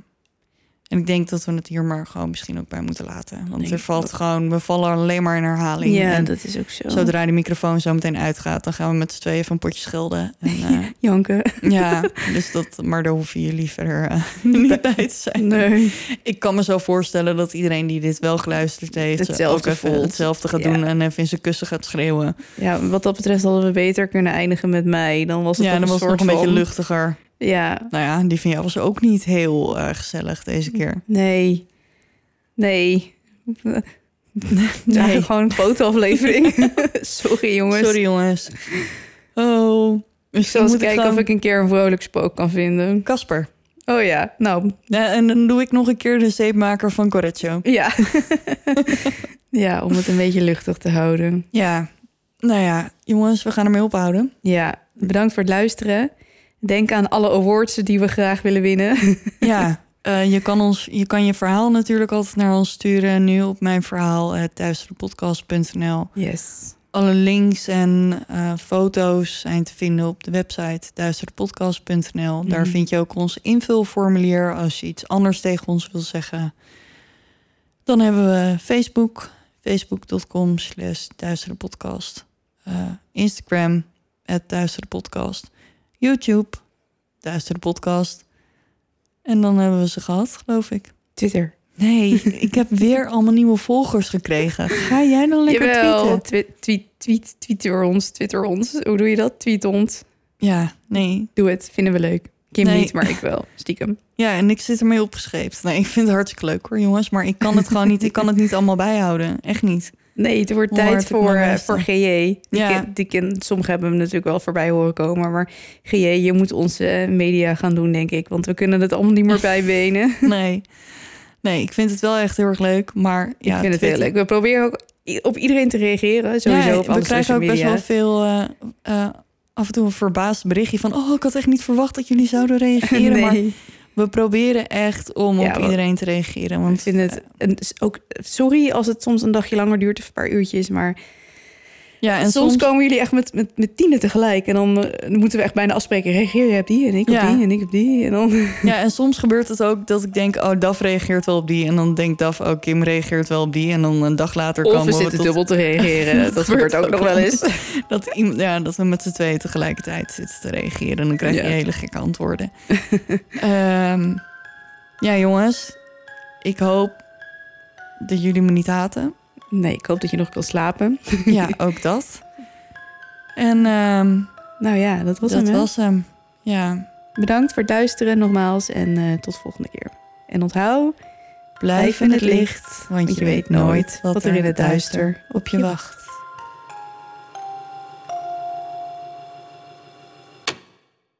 en ik denk dat we het hier maar gewoon misschien ook bij moeten laten. Want er valt gewoon, we vallen alleen maar in herhaling. Ja, En dat is ook zo. Zodra de microfoon zo meteen uitgaat, dan gaan we met z'n tweeën van potje schelden. En, eh, Janken. ja, dus dat, maar daar hoeven jullie verder eh, niet bij te zijn. Nee. Ik kan me zo voorstellen dat iedereen die dit wel geluisterd heeft, Hetzelfde ook even hetzelfde gaat Ja. doen en even in zijn kussen gaat schreeuwen. Ja, wat dat betreft hadden we beter kunnen eindigen met mij. Dan was het Ja, dan was een het nog een beetje luchtiger. Ja, Nou ja, die van jou was ook niet heel eh, gezellig deze keer. nee. Nee. Nee. nee. Gewoon een fotoaflevering. Sorry jongens. Sorry jongens. Oh, Ik zal eens kijken of ik een keer een vrolijk spook kan vinden. Kasper. Oh ja, nou, Ja, en dan doe ik nog een keer de zeepmaker van Correccio. ja. ja, om het een beetje luchtig te houden. Ja, nou ja, jongens, we gaan ermee ophouden. Ja, bedankt voor het luisteren. Denk aan alle awards die we graag willen winnen. Ja, eh, je, kan ons, je kan je verhaal natuurlijk altijd naar ons sturen. Nu op mijn verhaal, uh. Yes. Alle links en eh, foto's zijn te vinden op de website duisterdepodcast.nl. Daar Mhm. vind je ook ons invulformulier als je iets anders tegen ons wil zeggen. Dan hebben we Facebook, facebook.com slash duisterdepodcast. Eh, Instagram, het. YouTube, duisterdepodcast. En dan hebben we ze gehad, geloof ik. Twitter. Nee, ik heb weer allemaal nieuwe volgers gekregen. Ga jij dan lekker Jawel, tweeten? tweet, tweet, tweet, twitter ons, twitter ons. Hoe doe je dat? Tweet ons. Ja, nee. Doe het, vinden we leuk. Kim Nee. niet, maar ik wel. Stiekem. Ja, en ik zit ermee opgescheept. Nee, ik vind het hartstikke leuk hoor, jongens. Maar ik kan het gewoon niet. Ik kan het niet allemaal bijhouden. Echt niet. Nee, het wordt tijd ik voor, eh, voor. GJ. Die Ja. die ken, sommigen hebben hem natuurlijk wel voorbij horen komen. Maar GJ, je moet onze eh, media gaan doen, denk ik. Want we kunnen het allemaal niet meer bijbenen. Nee. Nee, ik vind het wel echt heel erg leuk. Maar ik ja, vind het heel leuk. We proberen ook op iedereen te reageren. Sowieso Ja, op we krijgen ook best wel veel. eh, af en toe een verbaasd berichtje van... oh, ik had echt niet verwacht dat jullie zouden reageren. Maar nee, we proberen echt om Ja, op we- iedereen te reageren. ik Want vind het... en s- ook, sorry als het soms een dagje langer duurt of een paar uurtjes, maar... Ja, en soms, soms, komen jullie echt met, met, met tienen tegelijk. En dan, eh, moeten we echt bijna afspreken. Reageer je op die en ik op Ja. die en ik op die. En dan... ja, en soms gebeurt het ook dat ik denk, oh, Daf reageert wel op die. En dan denkt Daf, oh, Kim reageert wel op die. En dan een dag later komen we zitten tot- dubbel te reageren. Dat gebeurt ook nog wel eens. Dat, iemand- ja, dat we met z'n tweeën tegelijkertijd zitten te reageren. En dan krijg je Ja. hele gekke antwoorden. Ehm, ja, jongens. Ik hoop dat jullie me niet haten. Nee, ik hoop dat je nog kan slapen. Ja, ook dat. En ehm, Nou ja, dat was dat hem. hè? was hem. Ja, Bedankt voor het luisteren nogmaals. En eh, tot volgende keer. En onthoud, blijf in het licht. Want je weet nooit wat er in het duister op je wacht.